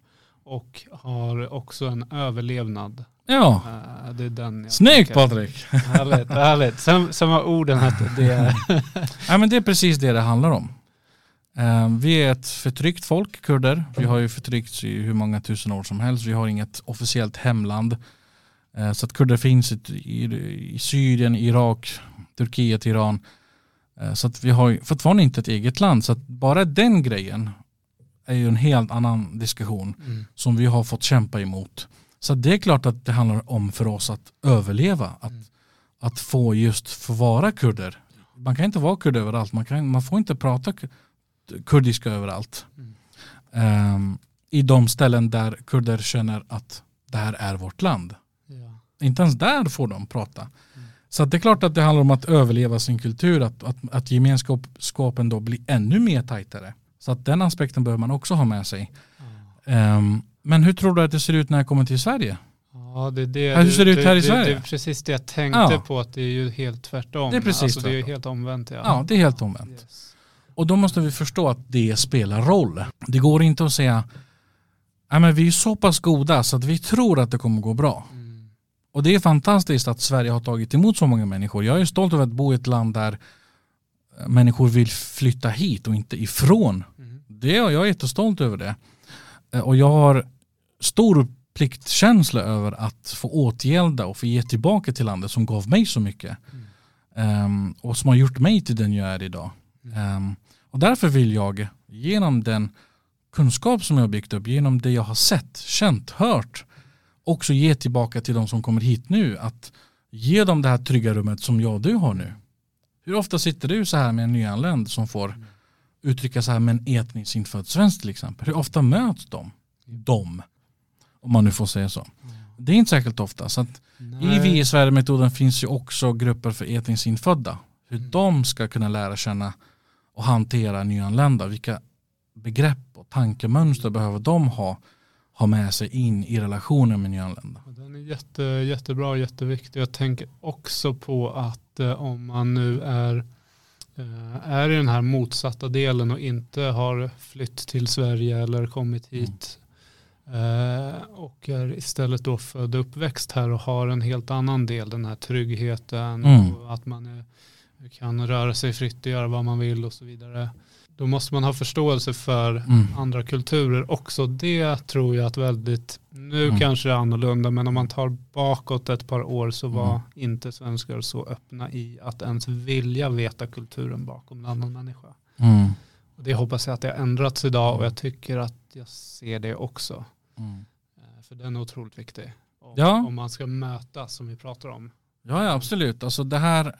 Och har också en överlevnad. Ja, Eh, det är den snyggt. Patrik. Härligt, härligt. Sen, sen vad orden hette, det är... Ja, men det är precis det det handlar om. Eh, Vi är ett förtryckt folk, kurder. Vi har ju förtryckts i hur många tusen år som helst. Vi har inget officiellt hemland. Eh, Så att kurder finns i, i, i Syrien, Irak, Turkiet, Iran. Så att vi har fortfarande inte ett eget land. Så att bara den grejen är ju en helt annan diskussion Mm. som vi har fått kämpa emot. Så det är klart att det handlar om för oss att överleva. Att, Mm. att få just få vara kurder. Man kan inte vara kurd överallt. Man, kan, man får inte prata ku- kurdiska överallt. Mm. Ehm, I de ställen där kurder känner att det här är vårt land. Ja. Inte ens där får de prata. Så att det är klart att det handlar om att överleva sin kultur. Att, att, att gemenskapen då blir ännu mer tajtare. Så att den aspekten behöver man också ha med sig. Ja. Ehm, men hur tror du att det ser ut när jag kommer till Sverige? Ja, det, är det, Hur ser det ut här i det, Sverige? Det är precis det jag tänkte Ja. på, att det är ju helt tvärtom. Det är precis alltså, det är tvärtom. helt omvänt. Ja, Ja, det är helt omvänt. Yes. Och då måste vi förstå att det spelar roll. Det går inte att säga Nej, men vi är så pass goda så att vi tror att det kommer gå bra. Mm. Och det är fantastiskt att Sverige har tagit emot så många människor. Jag är stolt över att bo i ett land där människor vill flytta hit och inte ifrån. Det jag är jättestolt över det. Eh, och jag har stor pliktkänsla över att få åtgälda och få ge tillbaka till landet som gav mig så mycket. Mm. Um, och som har gjort mig till den jag är idag. Mm. Och därför vill jag genom den kunskap som jag har byggt upp, genom det jag har sett, känt, hört, också ge tillbaka till de som kommer hit nu. Att ge dem det här trygga rummet som jag och du har nu. Hur ofta sitter du så här med en nyanländ som får Mm uttrycka så här med en etniskt infödd svensk till exempel. Hur ofta möts de? De. Om man nu får säga så. Det är inte särskilt ofta. Så att i. Vi i Sverige-metoden finns ju också grupper för etniskt infödda. Hur Mm. de ska kunna lära känna och hantera nyanlända. Vilka begrepp och tankemönster behöver de ha, ha med sig in i relationen med nyanlända. Den är jätte, jättebra och jätteviktig. Jag tänker också på att eh, om man nu är, är i den här motsatta delen och inte har flytt till Sverige eller kommit hit eh, och är istället då född och uppväxt här och har en helt annan del, den här tryggheten Mm. och att man är, kan röra sig fritt och göra vad man vill och så vidare. Då måste man ha förståelse för Mm. andra kulturer också. Det tror jag att väldigt, nu Mm. kanske det är annorlunda, men om man tar bakåt ett par år så var Mm. inte svenskar så öppna i att ens vilja veta kulturen bakom en annan människa. Mm. Och det hoppas jag att det har ändrats idag och jag tycker att jag ser det också. Mm. Eh, För den är otroligt viktig. Om, Ja. om man ska mötas som vi pratar om. Ja, ja, absolut. Alltså det här,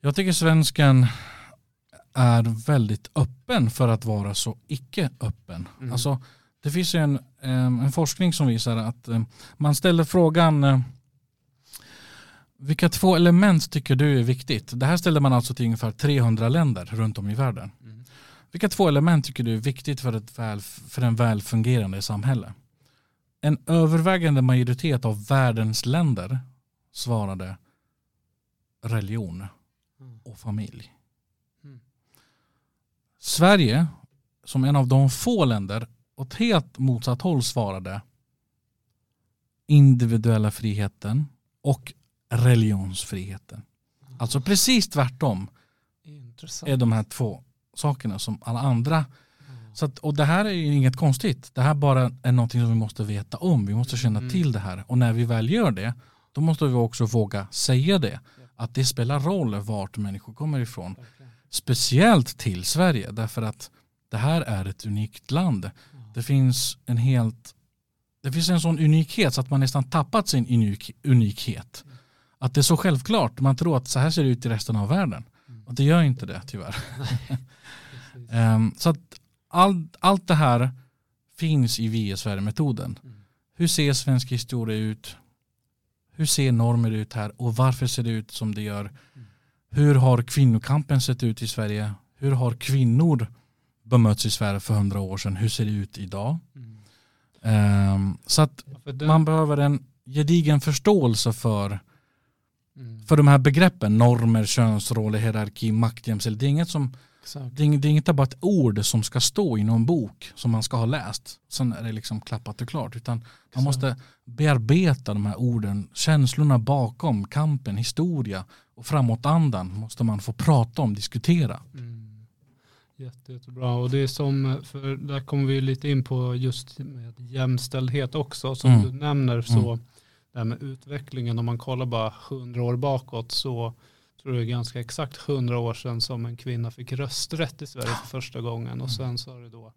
jag tycker svensken är väldigt öppen för att vara så icke öppen. Mm. Alltså, det finns ju en, en forskning som visar att man ställer frågan vilka två element tycker du är viktigt? Det här ställde man alltså till ungefär 300 länder runt om i världen. Mm. Vilka två element tycker du är viktigt för, ett väl, för en väl fungerande samhälle? En övervägande majoritet av världens länder svarade religion Mm. och familj. Sverige, som en av de få länder åt helt motsatt håll svarade individuella friheten och religionsfriheten. Alltså precis tvärtom Intressant. är de här två sakerna som alla andra. Mm. Så att, och det här är ju inget konstigt. Det här bara är någonting som vi måste veta om. Vi måste känna Mm. till det här. Och när vi väl gör det, då måste vi också våga säga det. Att det spelar roll vart människor kommer ifrån. Speciellt till Sverige. Därför att det här är ett unikt land. Det finns en helt det finns en sån unikhet så att man nästan tappat sin unik, unikhet. Att det är så självklart. Man tror att så här ser det ut i resten av världen. Och det gör inte det tyvärr. Ehm, så att all, allt det här finns i Vi Sverige-metoden. Mm. Hur ser svensk historia ut? Hur ser normer ut här? Och varför ser det ut som det gör? Mm. Hur har kvinnokampen sett ut i Sverige? Hur har kvinnor bemötts i Sverige för hundra år sedan? Hur ser det ut idag? Mm. Ehm, så att Ja, man behöver en gedigen förståelse för, Mm. för de här begreppen. Normer, könsroller, hierarki, makt, jämställdhet. Det är inget som Exakt. det är, det är inte bara ett ord som ska stå i någon bok som man ska ha läst. Sen är det liksom klappat och klart. Utan man Exakt. måste bearbeta de här orden. Känslorna bakom, kampen, historia och framåtandan måste man få prata om, diskutera. Mm. Jätte, jättebra. Och det är som, för där kommer vi lite in på just med jämställdhet också. Som Mm. du nämner så, det här med utvecklingen, om man kollar bara hundra år bakåt så tror det är ganska exakt hundra år sedan som en kvinna fick rösträtt i Sverige för första gången. Och sen så har det då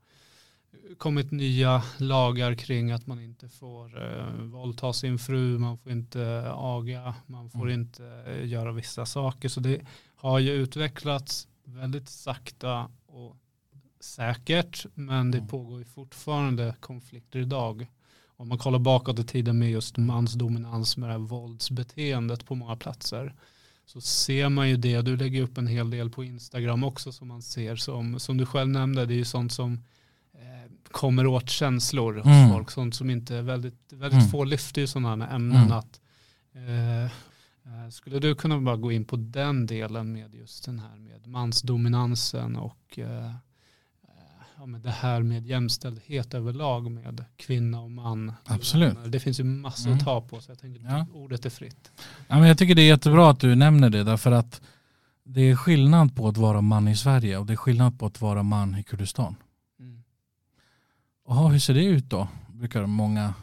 kommit nya lagar kring att man inte får eh, våldta sin fru, man får inte aga, man får Mm. inte eh, göra vissa saker. Så det har ju utvecklats väldigt sakta och säkert, men det Mm. pågår ju fortfarande konflikter idag. Om man kollar bakåt i tiden med just mansdominans med det här våldsbeteendet på många platser så ser man ju det. Du lägger upp en hel del på Instagram också som man ser som, som du själv nämnde, det är ju sånt som eh, kommer åt känslor hos Mm. folk. Sånt som inte väldigt, väldigt Mm. få lyfter ju sådana här ämnen. Mm. Att, eh, eh, skulle du kunna bara gå in på den delen med just den här med mansdominansen och eh, eh, ja, med det här med jämställdhet överlag med kvinna och man. Absolut. Det finns ju massor Mm. att ta på så jag tänker Ja. ordet är fritt. Ja, men jag tycker det är jättebra att du nämner det därför att det är skillnad på att vara man i Sverige och det är skillnad på att vara man i Kurdistan. Mm. Jaha, hur ser det ut då? Brukar många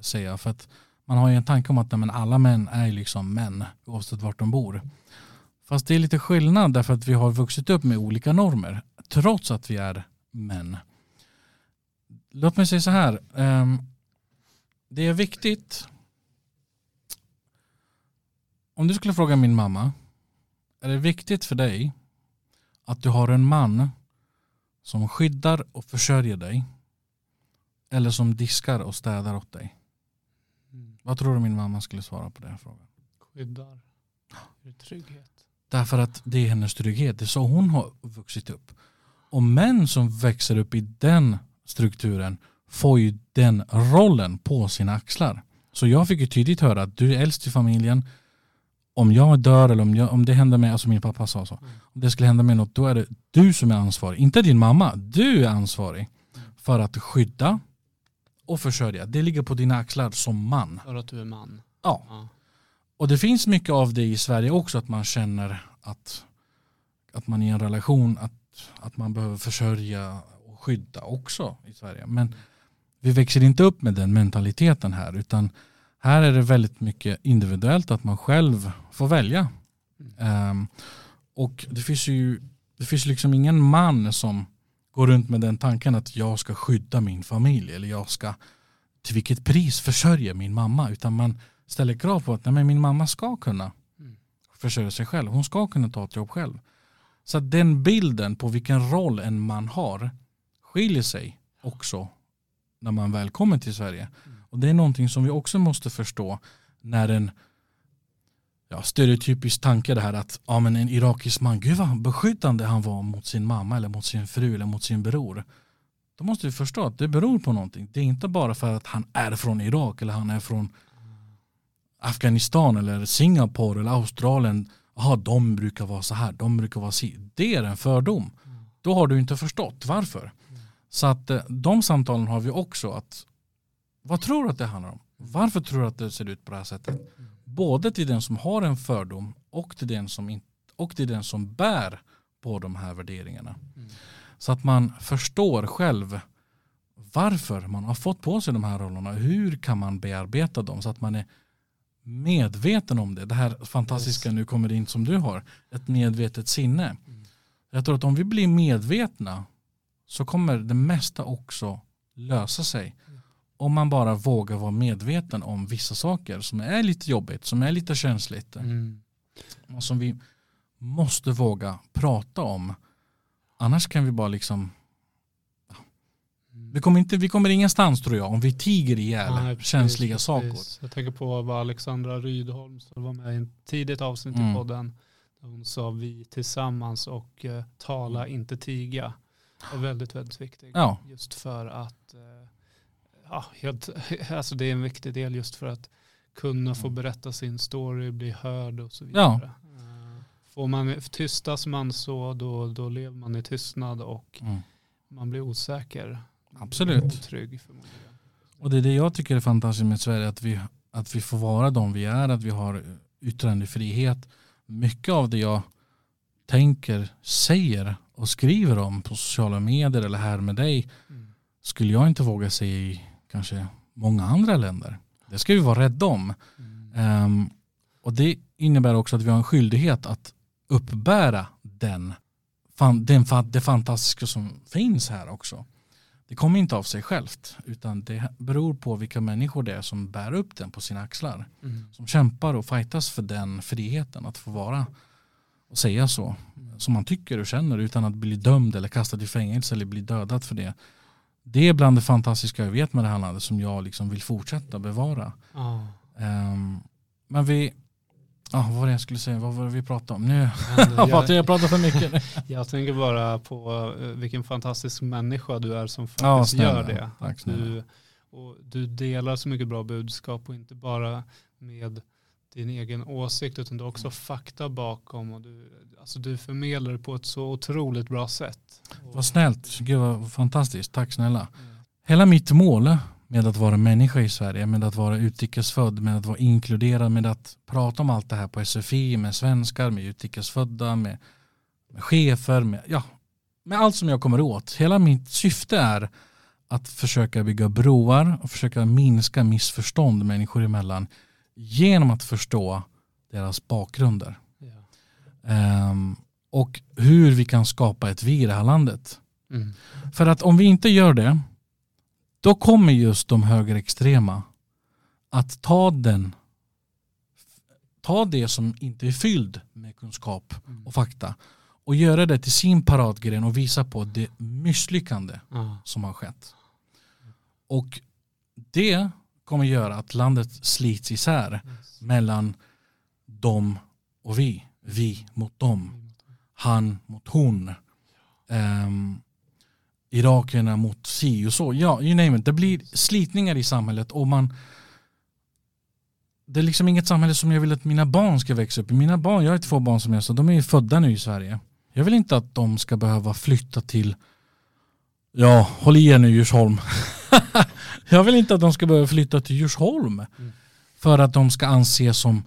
säga. För att man har ju en tanke om att nej, men alla män är liksom män oavsett vart de bor. Fast det är lite skillnad därför att vi har vuxit upp med olika normer trots att vi är män. Låt mig säga så här. ehm, det är viktigt. Om du skulle fråga min mamma. Är det viktigt för dig att du har en man som skyddar och försörjer dig eller som diskar och städar åt dig? Mm. Vad tror du min mamma skulle svara på den frågan? Skyddar. Trygghet? Därför att det är hennes trygghet. Det är så hon har vuxit upp. Och män som växer upp i den strukturen får ju den rollen på sina axlar. Så jag fick ju tydligt höra att du är äldst i familjen. Om jag dör eller om, jag, om det händer mig, alltså min pappa sa så. Mm. Om det skulle hända mig något då är det du som är ansvarig. Inte din mamma. Du är ansvarig för att skydda och försörja. Det ligger på dina axlar som man. För att du är man. Ja. Ja. Och det finns mycket av det i Sverige också att man känner att, att man i en relation att, att man behöver försörja och skydda också i Sverige. Men vi växer inte upp med den mentaliteten här utan här är det väldigt mycket individuellt att man själv får välja. Ehm, och det finns ju det finns liksom ingen man som går runt med den tanken att jag ska skydda min familj eller jag ska till vilket pris försörja min mamma utan man ställer krav på att nej, min mamma ska kunna Mm. försörja sig själv. Hon ska kunna ta ett jobb själv. Så att den bilden på vilken roll en man har skiljer sig också när man väl kommer till Sverige. Och det är någonting som vi också måste förstå när en ja, stereotypisk tanke det här att ja, men en irakisk man, gud vad beskyddande han var mot sin mamma eller mot sin fru eller mot sin bror. Då måste vi förstå att det beror på någonting. Det är inte bara för att han är från Irak eller han är från Afghanistan eller Singapore eller Australien aha, de brukar vara så här, de brukar vara si. Det är en fördom. Då har du inte förstått varför. Så att eh, de samtalen har vi också. att Vad tror du att det handlar om? Varför tror du att det ser ut på det här sättet? Både till den som har en fördom och till den som, in, och till den som bär på de här värderingarna. Mm. Så att man förstår själv varför man har fått på sig de här rollerna. Hur kan man bearbeta dem så att man är medveten om det. Det här fantastiska Yes. nu kommer det in som du har. Ett medvetet sinne. Mm. Jag tror att om vi blir medvetna så kommer det mesta också lösa sig. Om man bara vågar vara medveten om vissa saker som är lite jobbigt, som är lite känsligt. Mm. Och som vi måste våga prata om. Annars kan vi bara liksom Mm. Vi kommer, inte, vi kommer ingenstans tror jag om vi tiger ihjäl Nej, precis, känsliga precis. saker. Jag tänker på vad Alexandra Rydholm som var med i ett tidigt avsnitt Mm. i podden. Hon sa vi tillsammans och eh, tala inte tiga. är väldigt, väldigt viktigt. Ja. Just för att eh, ja, helt, alltså det är en viktig del just för att kunna få berätta sin story, bli hörd och så vidare. Ja. Eh, Får man, tystas man så då, då lever man i tystnad och Mm. man blir osäker. Absolut. Förmodligen. Och det är det jag tycker är fantastiskt med Sverige, att vi, att vi får vara de vi är, att vi har yttrandefrihet. Mycket av det jag tänker, säger och skriver om på sociala medier eller här med dig Mm. skulle jag inte våga säga i kanske många andra länder. Det ska vi vara rädda om. Mm. Ehm, och det innebär också att vi har en skyldighet att uppbära den, fan, den, det fantastiska som finns här också. Det kommer inte av sig självt utan det beror på vilka människor det är som bär upp den på sina axlar. Mm. Som kämpar och fightas för den friheten att få vara och säga så som man tycker och känner utan att bli dömd eller kastad i fängelse eller bli dödad för det. Det är bland det fantastiska jag vet med det här landet som jag liksom vill fortsätta bevara. Ja. Ehm, men vi, ah, vad var det jag skulle säga, vad var det vi pratade om? Nu jag, pratar, jag, pratar för mycket. jag tänker bara på eh, vilken fantastisk människa du är som Ja, faktiskt snälla. gör det. Tack du, och du delar så mycket bra budskap och inte bara med din egen åsikt utan du har också fakta bakom och du, alltså du förmedlar det på ett så otroligt bra sätt. Vad snällt, gud vad fantastiskt, tack snälla. Mm. Hela mitt mål med att vara människa i Sverige, med att vara utrikesfödd, med att vara inkluderad, med att prata om allt det här på SFI, med svenskar, med utrikesfödda, med, med chefer, med, ja, med allt som jag kommer åt. Hela mitt syfte är att försöka bygga broar och försöka minska missförstånd människor emellan genom att förstå deras bakgrunder. Ja. Ehm, och hur vi kan skapa ett vi i det här landet. Mm. För att om vi inte gör det, då kommer just de högerextrema att ta den ta det som inte är fylld med kunskap Mm. och fakta och göra det till sin paradgren och visa på det misslyckande Ja. som har skett. Och det kommer göra att landet slits isär Yes. mellan dem och vi. Vi mot dem. Han mot hon. Um, Irakierna mot si och så. Ja, you name it. Det blir slitningar i samhället och man det är liksom inget samhälle som jag vill att mina barn ska växa upp i. Mina barn, jag har två barn som jag sa, de är ju födda nu i Sverige. Jag vill inte att de ska behöva flytta till, ja, håll i er nu Djursholm. jag vill inte att de ska behöva flytta till Djursholm. Mm. För att de ska anses som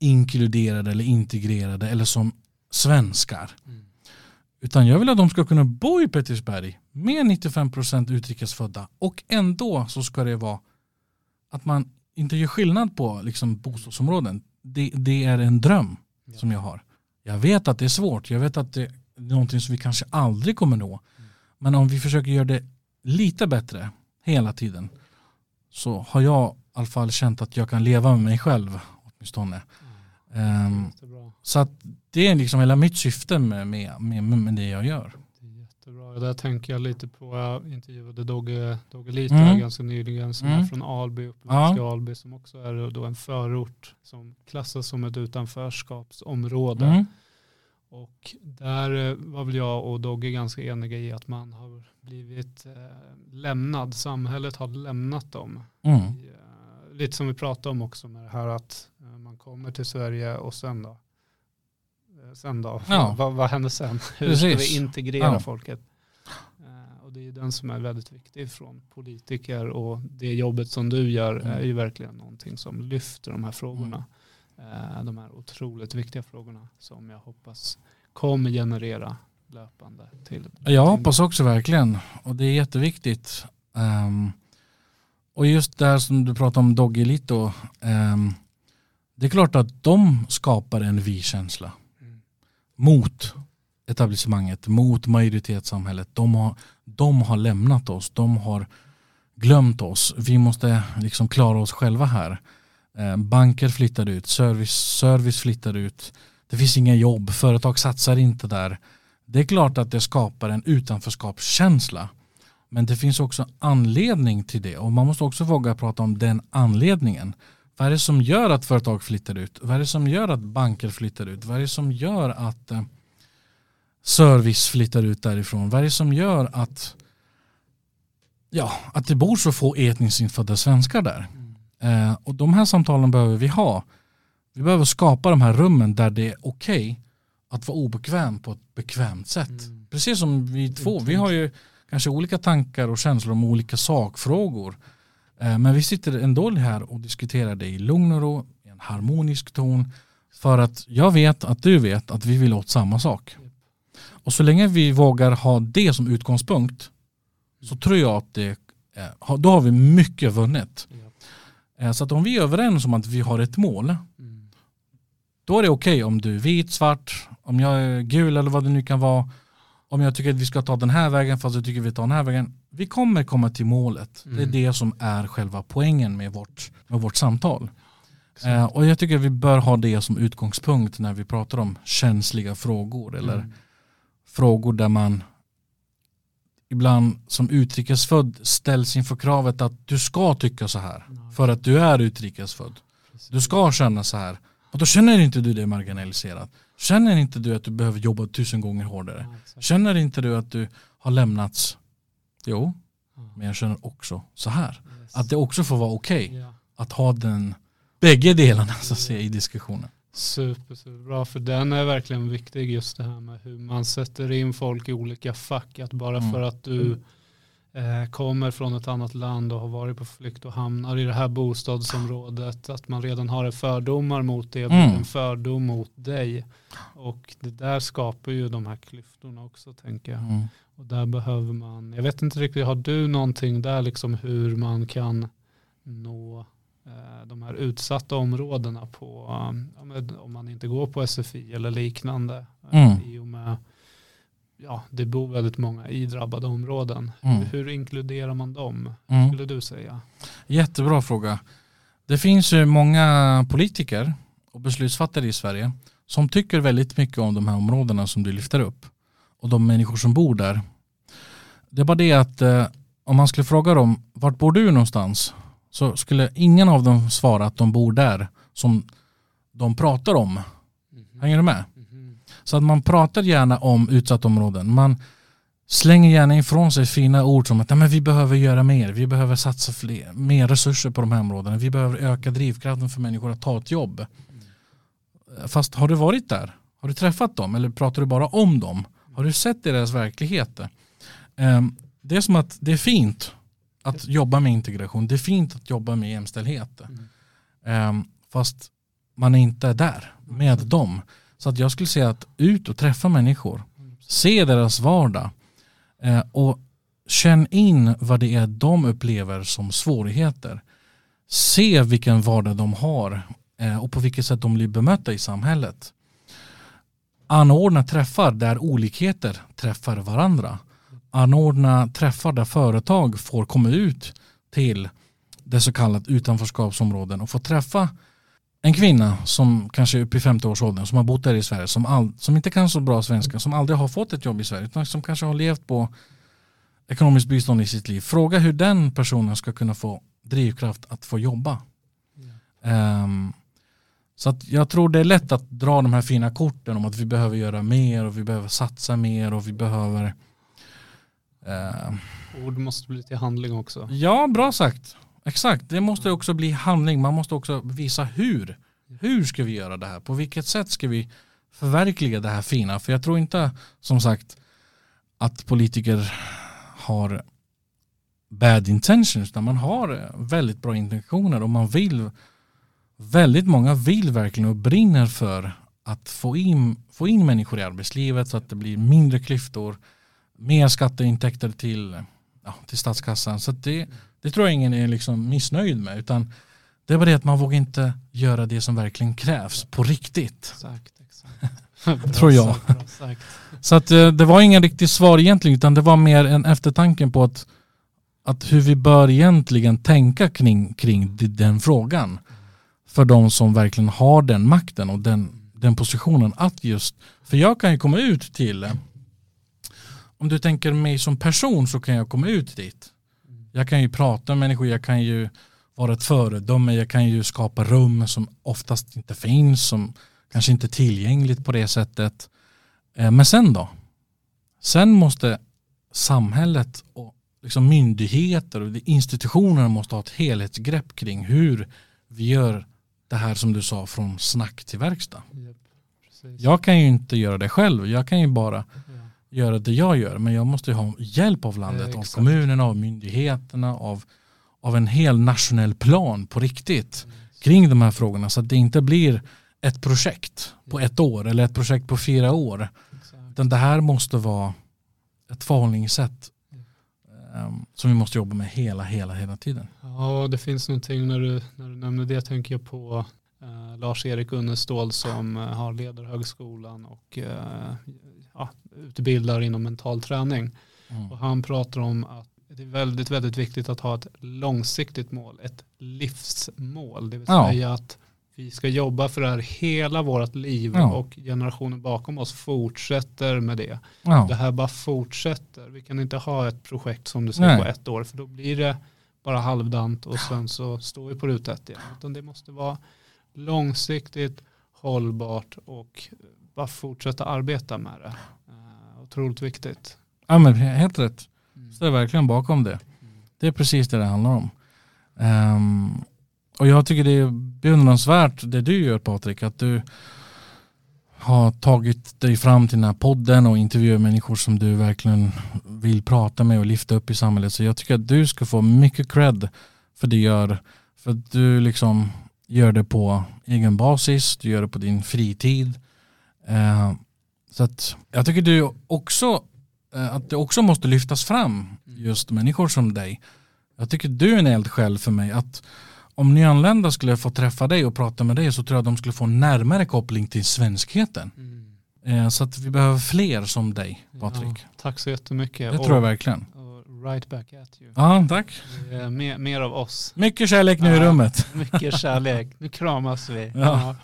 inkluderade eller integrerade eller som svenskar. Mm. Utan jag vill att de ska kunna bo i Pettersberg med 95% utrikesfödda och ändå så ska det vara att man inte gör skillnad på liksom, bostadsområden. Det, det är en dröm Ja. som jag har. Jag vet att det är svårt, jag vet att det är någonting som vi kanske aldrig kommer nå. Men om vi försöker göra det lite bättre hela tiden så har jag i alla fall känt att jag kan leva med mig själv åtminstone. Um, så att det är liksom hela mitt syfte med, med, med, med det jag gör. Jättebra. Där tänker jag lite på, jag intervjuade Dogge, Dogge Lita mm. ganska nyligen som mm. är från Alby, uppväxt ja. Alby som också är då en förort som klassas som ett utanförskapsområde. Mm. Och där eh, var väl jag och Dogge ganska eniga i att man har blivit eh, lämnad, samhället har lämnat dem. Mm. I, eh, lite som vi pratade om också med det här att eh, man kommer till Sverige och sen då? Eh, sen då? Ja. Vad, vad händer sen? Hur Precis. ska vi integrera ja. folket? Det är den som är väldigt viktig från politiker och det jobbet som du gör mm. är ju verkligen någonting som lyfter de här frågorna. Mm. Eh, de här otroligt viktiga frågorna som jag hoppas kommer generera löpande till. Jag hoppas också verkligen och det är jätteviktigt. Um, och just där som du pratar om Doggy Lito, um, det är klart att de skapar en vi-känsla mm. mot etablissemanget, mot majoritetssamhället. De har, de har lämnat oss, de har glömt oss. Vi måste liksom klara oss själva här. Eh, banker flyttar ut, service, service flyttar ut. Det finns inga jobb, företag satsar inte där. Det är klart att det skapar en utanförskapskänsla. Men det finns också anledning till det och man måste också våga prata om den anledningen. Vad är det som gör att företag flyttar ut? Vad är det som gör att banker flyttar ut? Vad är det som gör att eh, service flyttar ut därifrån? Vad är det som gör att, ja, att det bor så få etniskt infödda svenskar där? Eh, och de här samtalen behöver vi ha. Vi behöver skapa de här rummen där det är okej okay att vara obekväm på ett bekvämt sätt. Mm. Precis som vi två, vi har ju kanske olika tankar och känslor om olika sakfrågor. Eh, men vi sitter ändå här och diskuterar det i lugn och ro, i en harmonisk ton. För att jag vet att du vet att vi vill åt samma sak. Och så länge vi vågar ha det som utgångspunkt så tror jag att det, eh, då har vi mycket vunnet. Eh, så att om vi är överens om att vi har ett mål, mm. då är det okej okay om du är vit, svart, om jag är gul eller vad det nu kan vara. Om jag tycker att vi ska ta den här vägen fast jag tycker vi tar den här vägen. Vi kommer komma till målet. Mm. Det är mm. det som är själva poängen med vårt, med vårt samtal. Eh, och jag tycker att vi bör ha det som utgångspunkt när vi pratar om känsliga frågor eller mm. Frågor där man ibland som utrikesfödd ställs inför kravet att du ska tycka så här för att du är utrikesfödd. Du ska känna så här. Och då känner inte du dig marginaliserad. Känner inte du att du behöver jobba tusen gånger hårdare. Känner inte du att du har lämnats. Jo, men jag känner också så här. Att det också får vara okej okay att ha den bägge delarna så att säga, i diskussionen. Super, superbra, för den är verkligen viktig just det här med hur man sätter in folk i olika fack. Att bara mm. för att du eh, kommer från ett annat land och har varit på flykt och hamnar i det här bostadsområdet, att man redan har fördomar mot det, mm. en fördom mot dig. Och det där skapar ju de här klyftorna också tänker jag. Mm. Och där behöver man, jag vet inte riktigt, har du någonting där liksom hur man kan nå de här utsatta områdena på, om man inte går på SFI eller liknande. Eh, mm. I och med, ja, det bor väldigt många i drabbade områden. Mm. Hur inkluderar man dem, mm. skulle du säga? Jättebra fråga. Det finns ju många politiker och beslutsfattare i Sverige som tycker väldigt mycket om de här områdena som du lyfter upp och de människor som bor där. Det är bara det att eh, om man skulle fråga dem, vart bor du någonstans? Så skulle ingen av dem svara att de bor där som de pratar om. Mm. Hänger du med? Mm. Så att man pratar gärna om utsatta områden. Man slänger gärna ifrån sig fina ord som att men vi behöver göra mer, vi behöver satsa fler, mer resurser på de här områdena, vi behöver öka drivkraften för människor att ta ett jobb. Mm. Fast har du varit där? Har du träffat dem eller pratar du bara om dem? Har du sett deras verklighet? Ehm, det är som att det är fint att jobba med integration. Det är fint att jobba med jämställdhet. Mm. Um, fast man är inte där med mm. dem. Så att jag skulle säga att ut och träffa människor. Se deras vardag. Uh, och känn in vad det är de upplever som svårigheter. Se vilken vardag de har uh, och på vilket sätt de blir bemötta i samhället. Anordna träffar där olikheter träffar varandra anordna träffar där företag får komma ut till det så kallat utanförskapsområden och få träffa en kvinna som kanske är uppe i 50-årsåldern som har bott där i Sverige som, all, som inte kan så bra svenska som aldrig har fått ett jobb i Sverige utan som kanske har levt på ekonomiskt bistånd i sitt liv. Fråga hur den personen ska kunna få drivkraft att få jobba. Um, så att jag tror det är lätt att dra de här fina korten om att vi behöver göra mer och vi behöver satsa mer och vi behöver Ord måste bli till handling också. Ja, bra sagt. Exakt, det måste också bli handling. Man måste också visa hur. Hur ska vi göra det här? På vilket sätt ska vi förverkliga det här fina? För jag tror inte, som sagt, att politiker har bad intentions, utan man har väldigt bra intentioner och man vill, väldigt många vill verkligen och brinner för att få in, få in människor i arbetslivet så att det blir mindre klyftor, mer skatteintäkter till, ja, till statskassan. Så det, det tror jag ingen är liksom missnöjd med, utan det är bara det att man vågar inte göra det som verkligen krävs på riktigt. Exakt, exakt. tror jag. Sagt, Så att eh, det var ingen riktigt svar egentligen, utan det var mer en eftertanke på att att hur vi bör egentligen tänka kring, kring den frågan för de som verkligen har den makten och den, den positionen att just, för jag kan ju komma ut till, om du tänker mig som person så kan jag komma ut dit. Jag kan ju prata med människor, jag kan ju vara ett föredöme, jag kan ju skapa rum som oftast inte finns, som kanske inte är tillgängligt på det sättet. Eh, men sen då? Sen måste samhället och liksom myndigheter och institutioner måste ha ett helhetsgrepp kring hur vi gör det här som du sa från snack till verkstad. Yep, jag kan ju inte göra det själv, jag kan ju bara. Göra det jag gör men jag måste ha hjälp av landet, ja, av kommunerna, av myndigheterna, av, av en hel nationell plan på riktigt mm. kring de här frågorna så att det inte blir ett projekt på ett år eller ett projekt på fyra år. Utan det här måste vara ett förhållningssätt um, som vi måste jobba med hela, hela, hela tiden. Ja, det finns någonting när du, när du nämner det tänker jag på uh, Lars-Erik Unnestål som uh, har Ledarhögskolan och uh, ja, utbildar inom mental träning. Mm. Och han pratar om att det är väldigt, väldigt viktigt att ha ett långsiktigt mål, ett livsmål. Det vill säga ja. att vi ska jobba för det här hela vårt liv ja. och generationen bakom oss fortsätter med det. Ja. Det här bara fortsätter. Vi kan inte ha ett projekt som du säger på ett år för då blir det bara halvdant och sen så står vi på ruta ett igen. Utan det måste vara långsiktigt, hållbart och bara fortsätta arbeta med det. Uh, otroligt viktigt. Ja men helt rätt. Mm. Är verkligen bakom det. Mm. Det är precis det det handlar om. Um, och jag tycker det är beundransvärt det du gör Patrik, att du har tagit dig fram till den här podden och intervjuar människor som du verkligen vill prata med och lyfta upp i samhället. Så jag tycker att du ska få mycket cred för det du gör. För att du liksom gör det på egen basis, du gör det på din fritid. Eh, så att jag tycker du också eh, att det också måste lyftas fram just människor som dig. Jag tycker du är en eldsjäl för mig. att om nyanlända skulle få träffa dig och prata med dig så tror jag att de skulle få närmare koppling till svenskheten. Mm. Eh, så att vi behöver fler som dig, Patrik. Ja, tack så jättemycket. Det och, tror jag verkligen. right back at you. Ja, tack. Mer, mer av oss. Mycket kärlek nu ja, i rummet. Mycket kärlek. Nu kramas vi. Ja.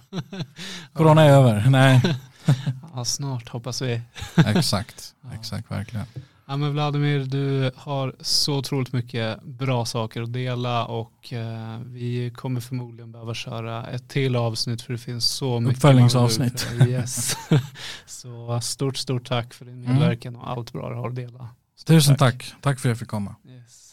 Corona är över. Nej. ja, snart hoppas vi. exakt, exakt, verkligen. Ja, men Vladimir, du har så otroligt mycket bra saker att dela och eh, vi kommer förmodligen behöva köra ett till avsnitt för det finns så mycket. Uppföljningsavsnitt. Yes. så stort, stort tack för din mm. medverkan och allt bra du har att dela. Stort Tusen tack. tack. Tack för att jag fick komma. Yes.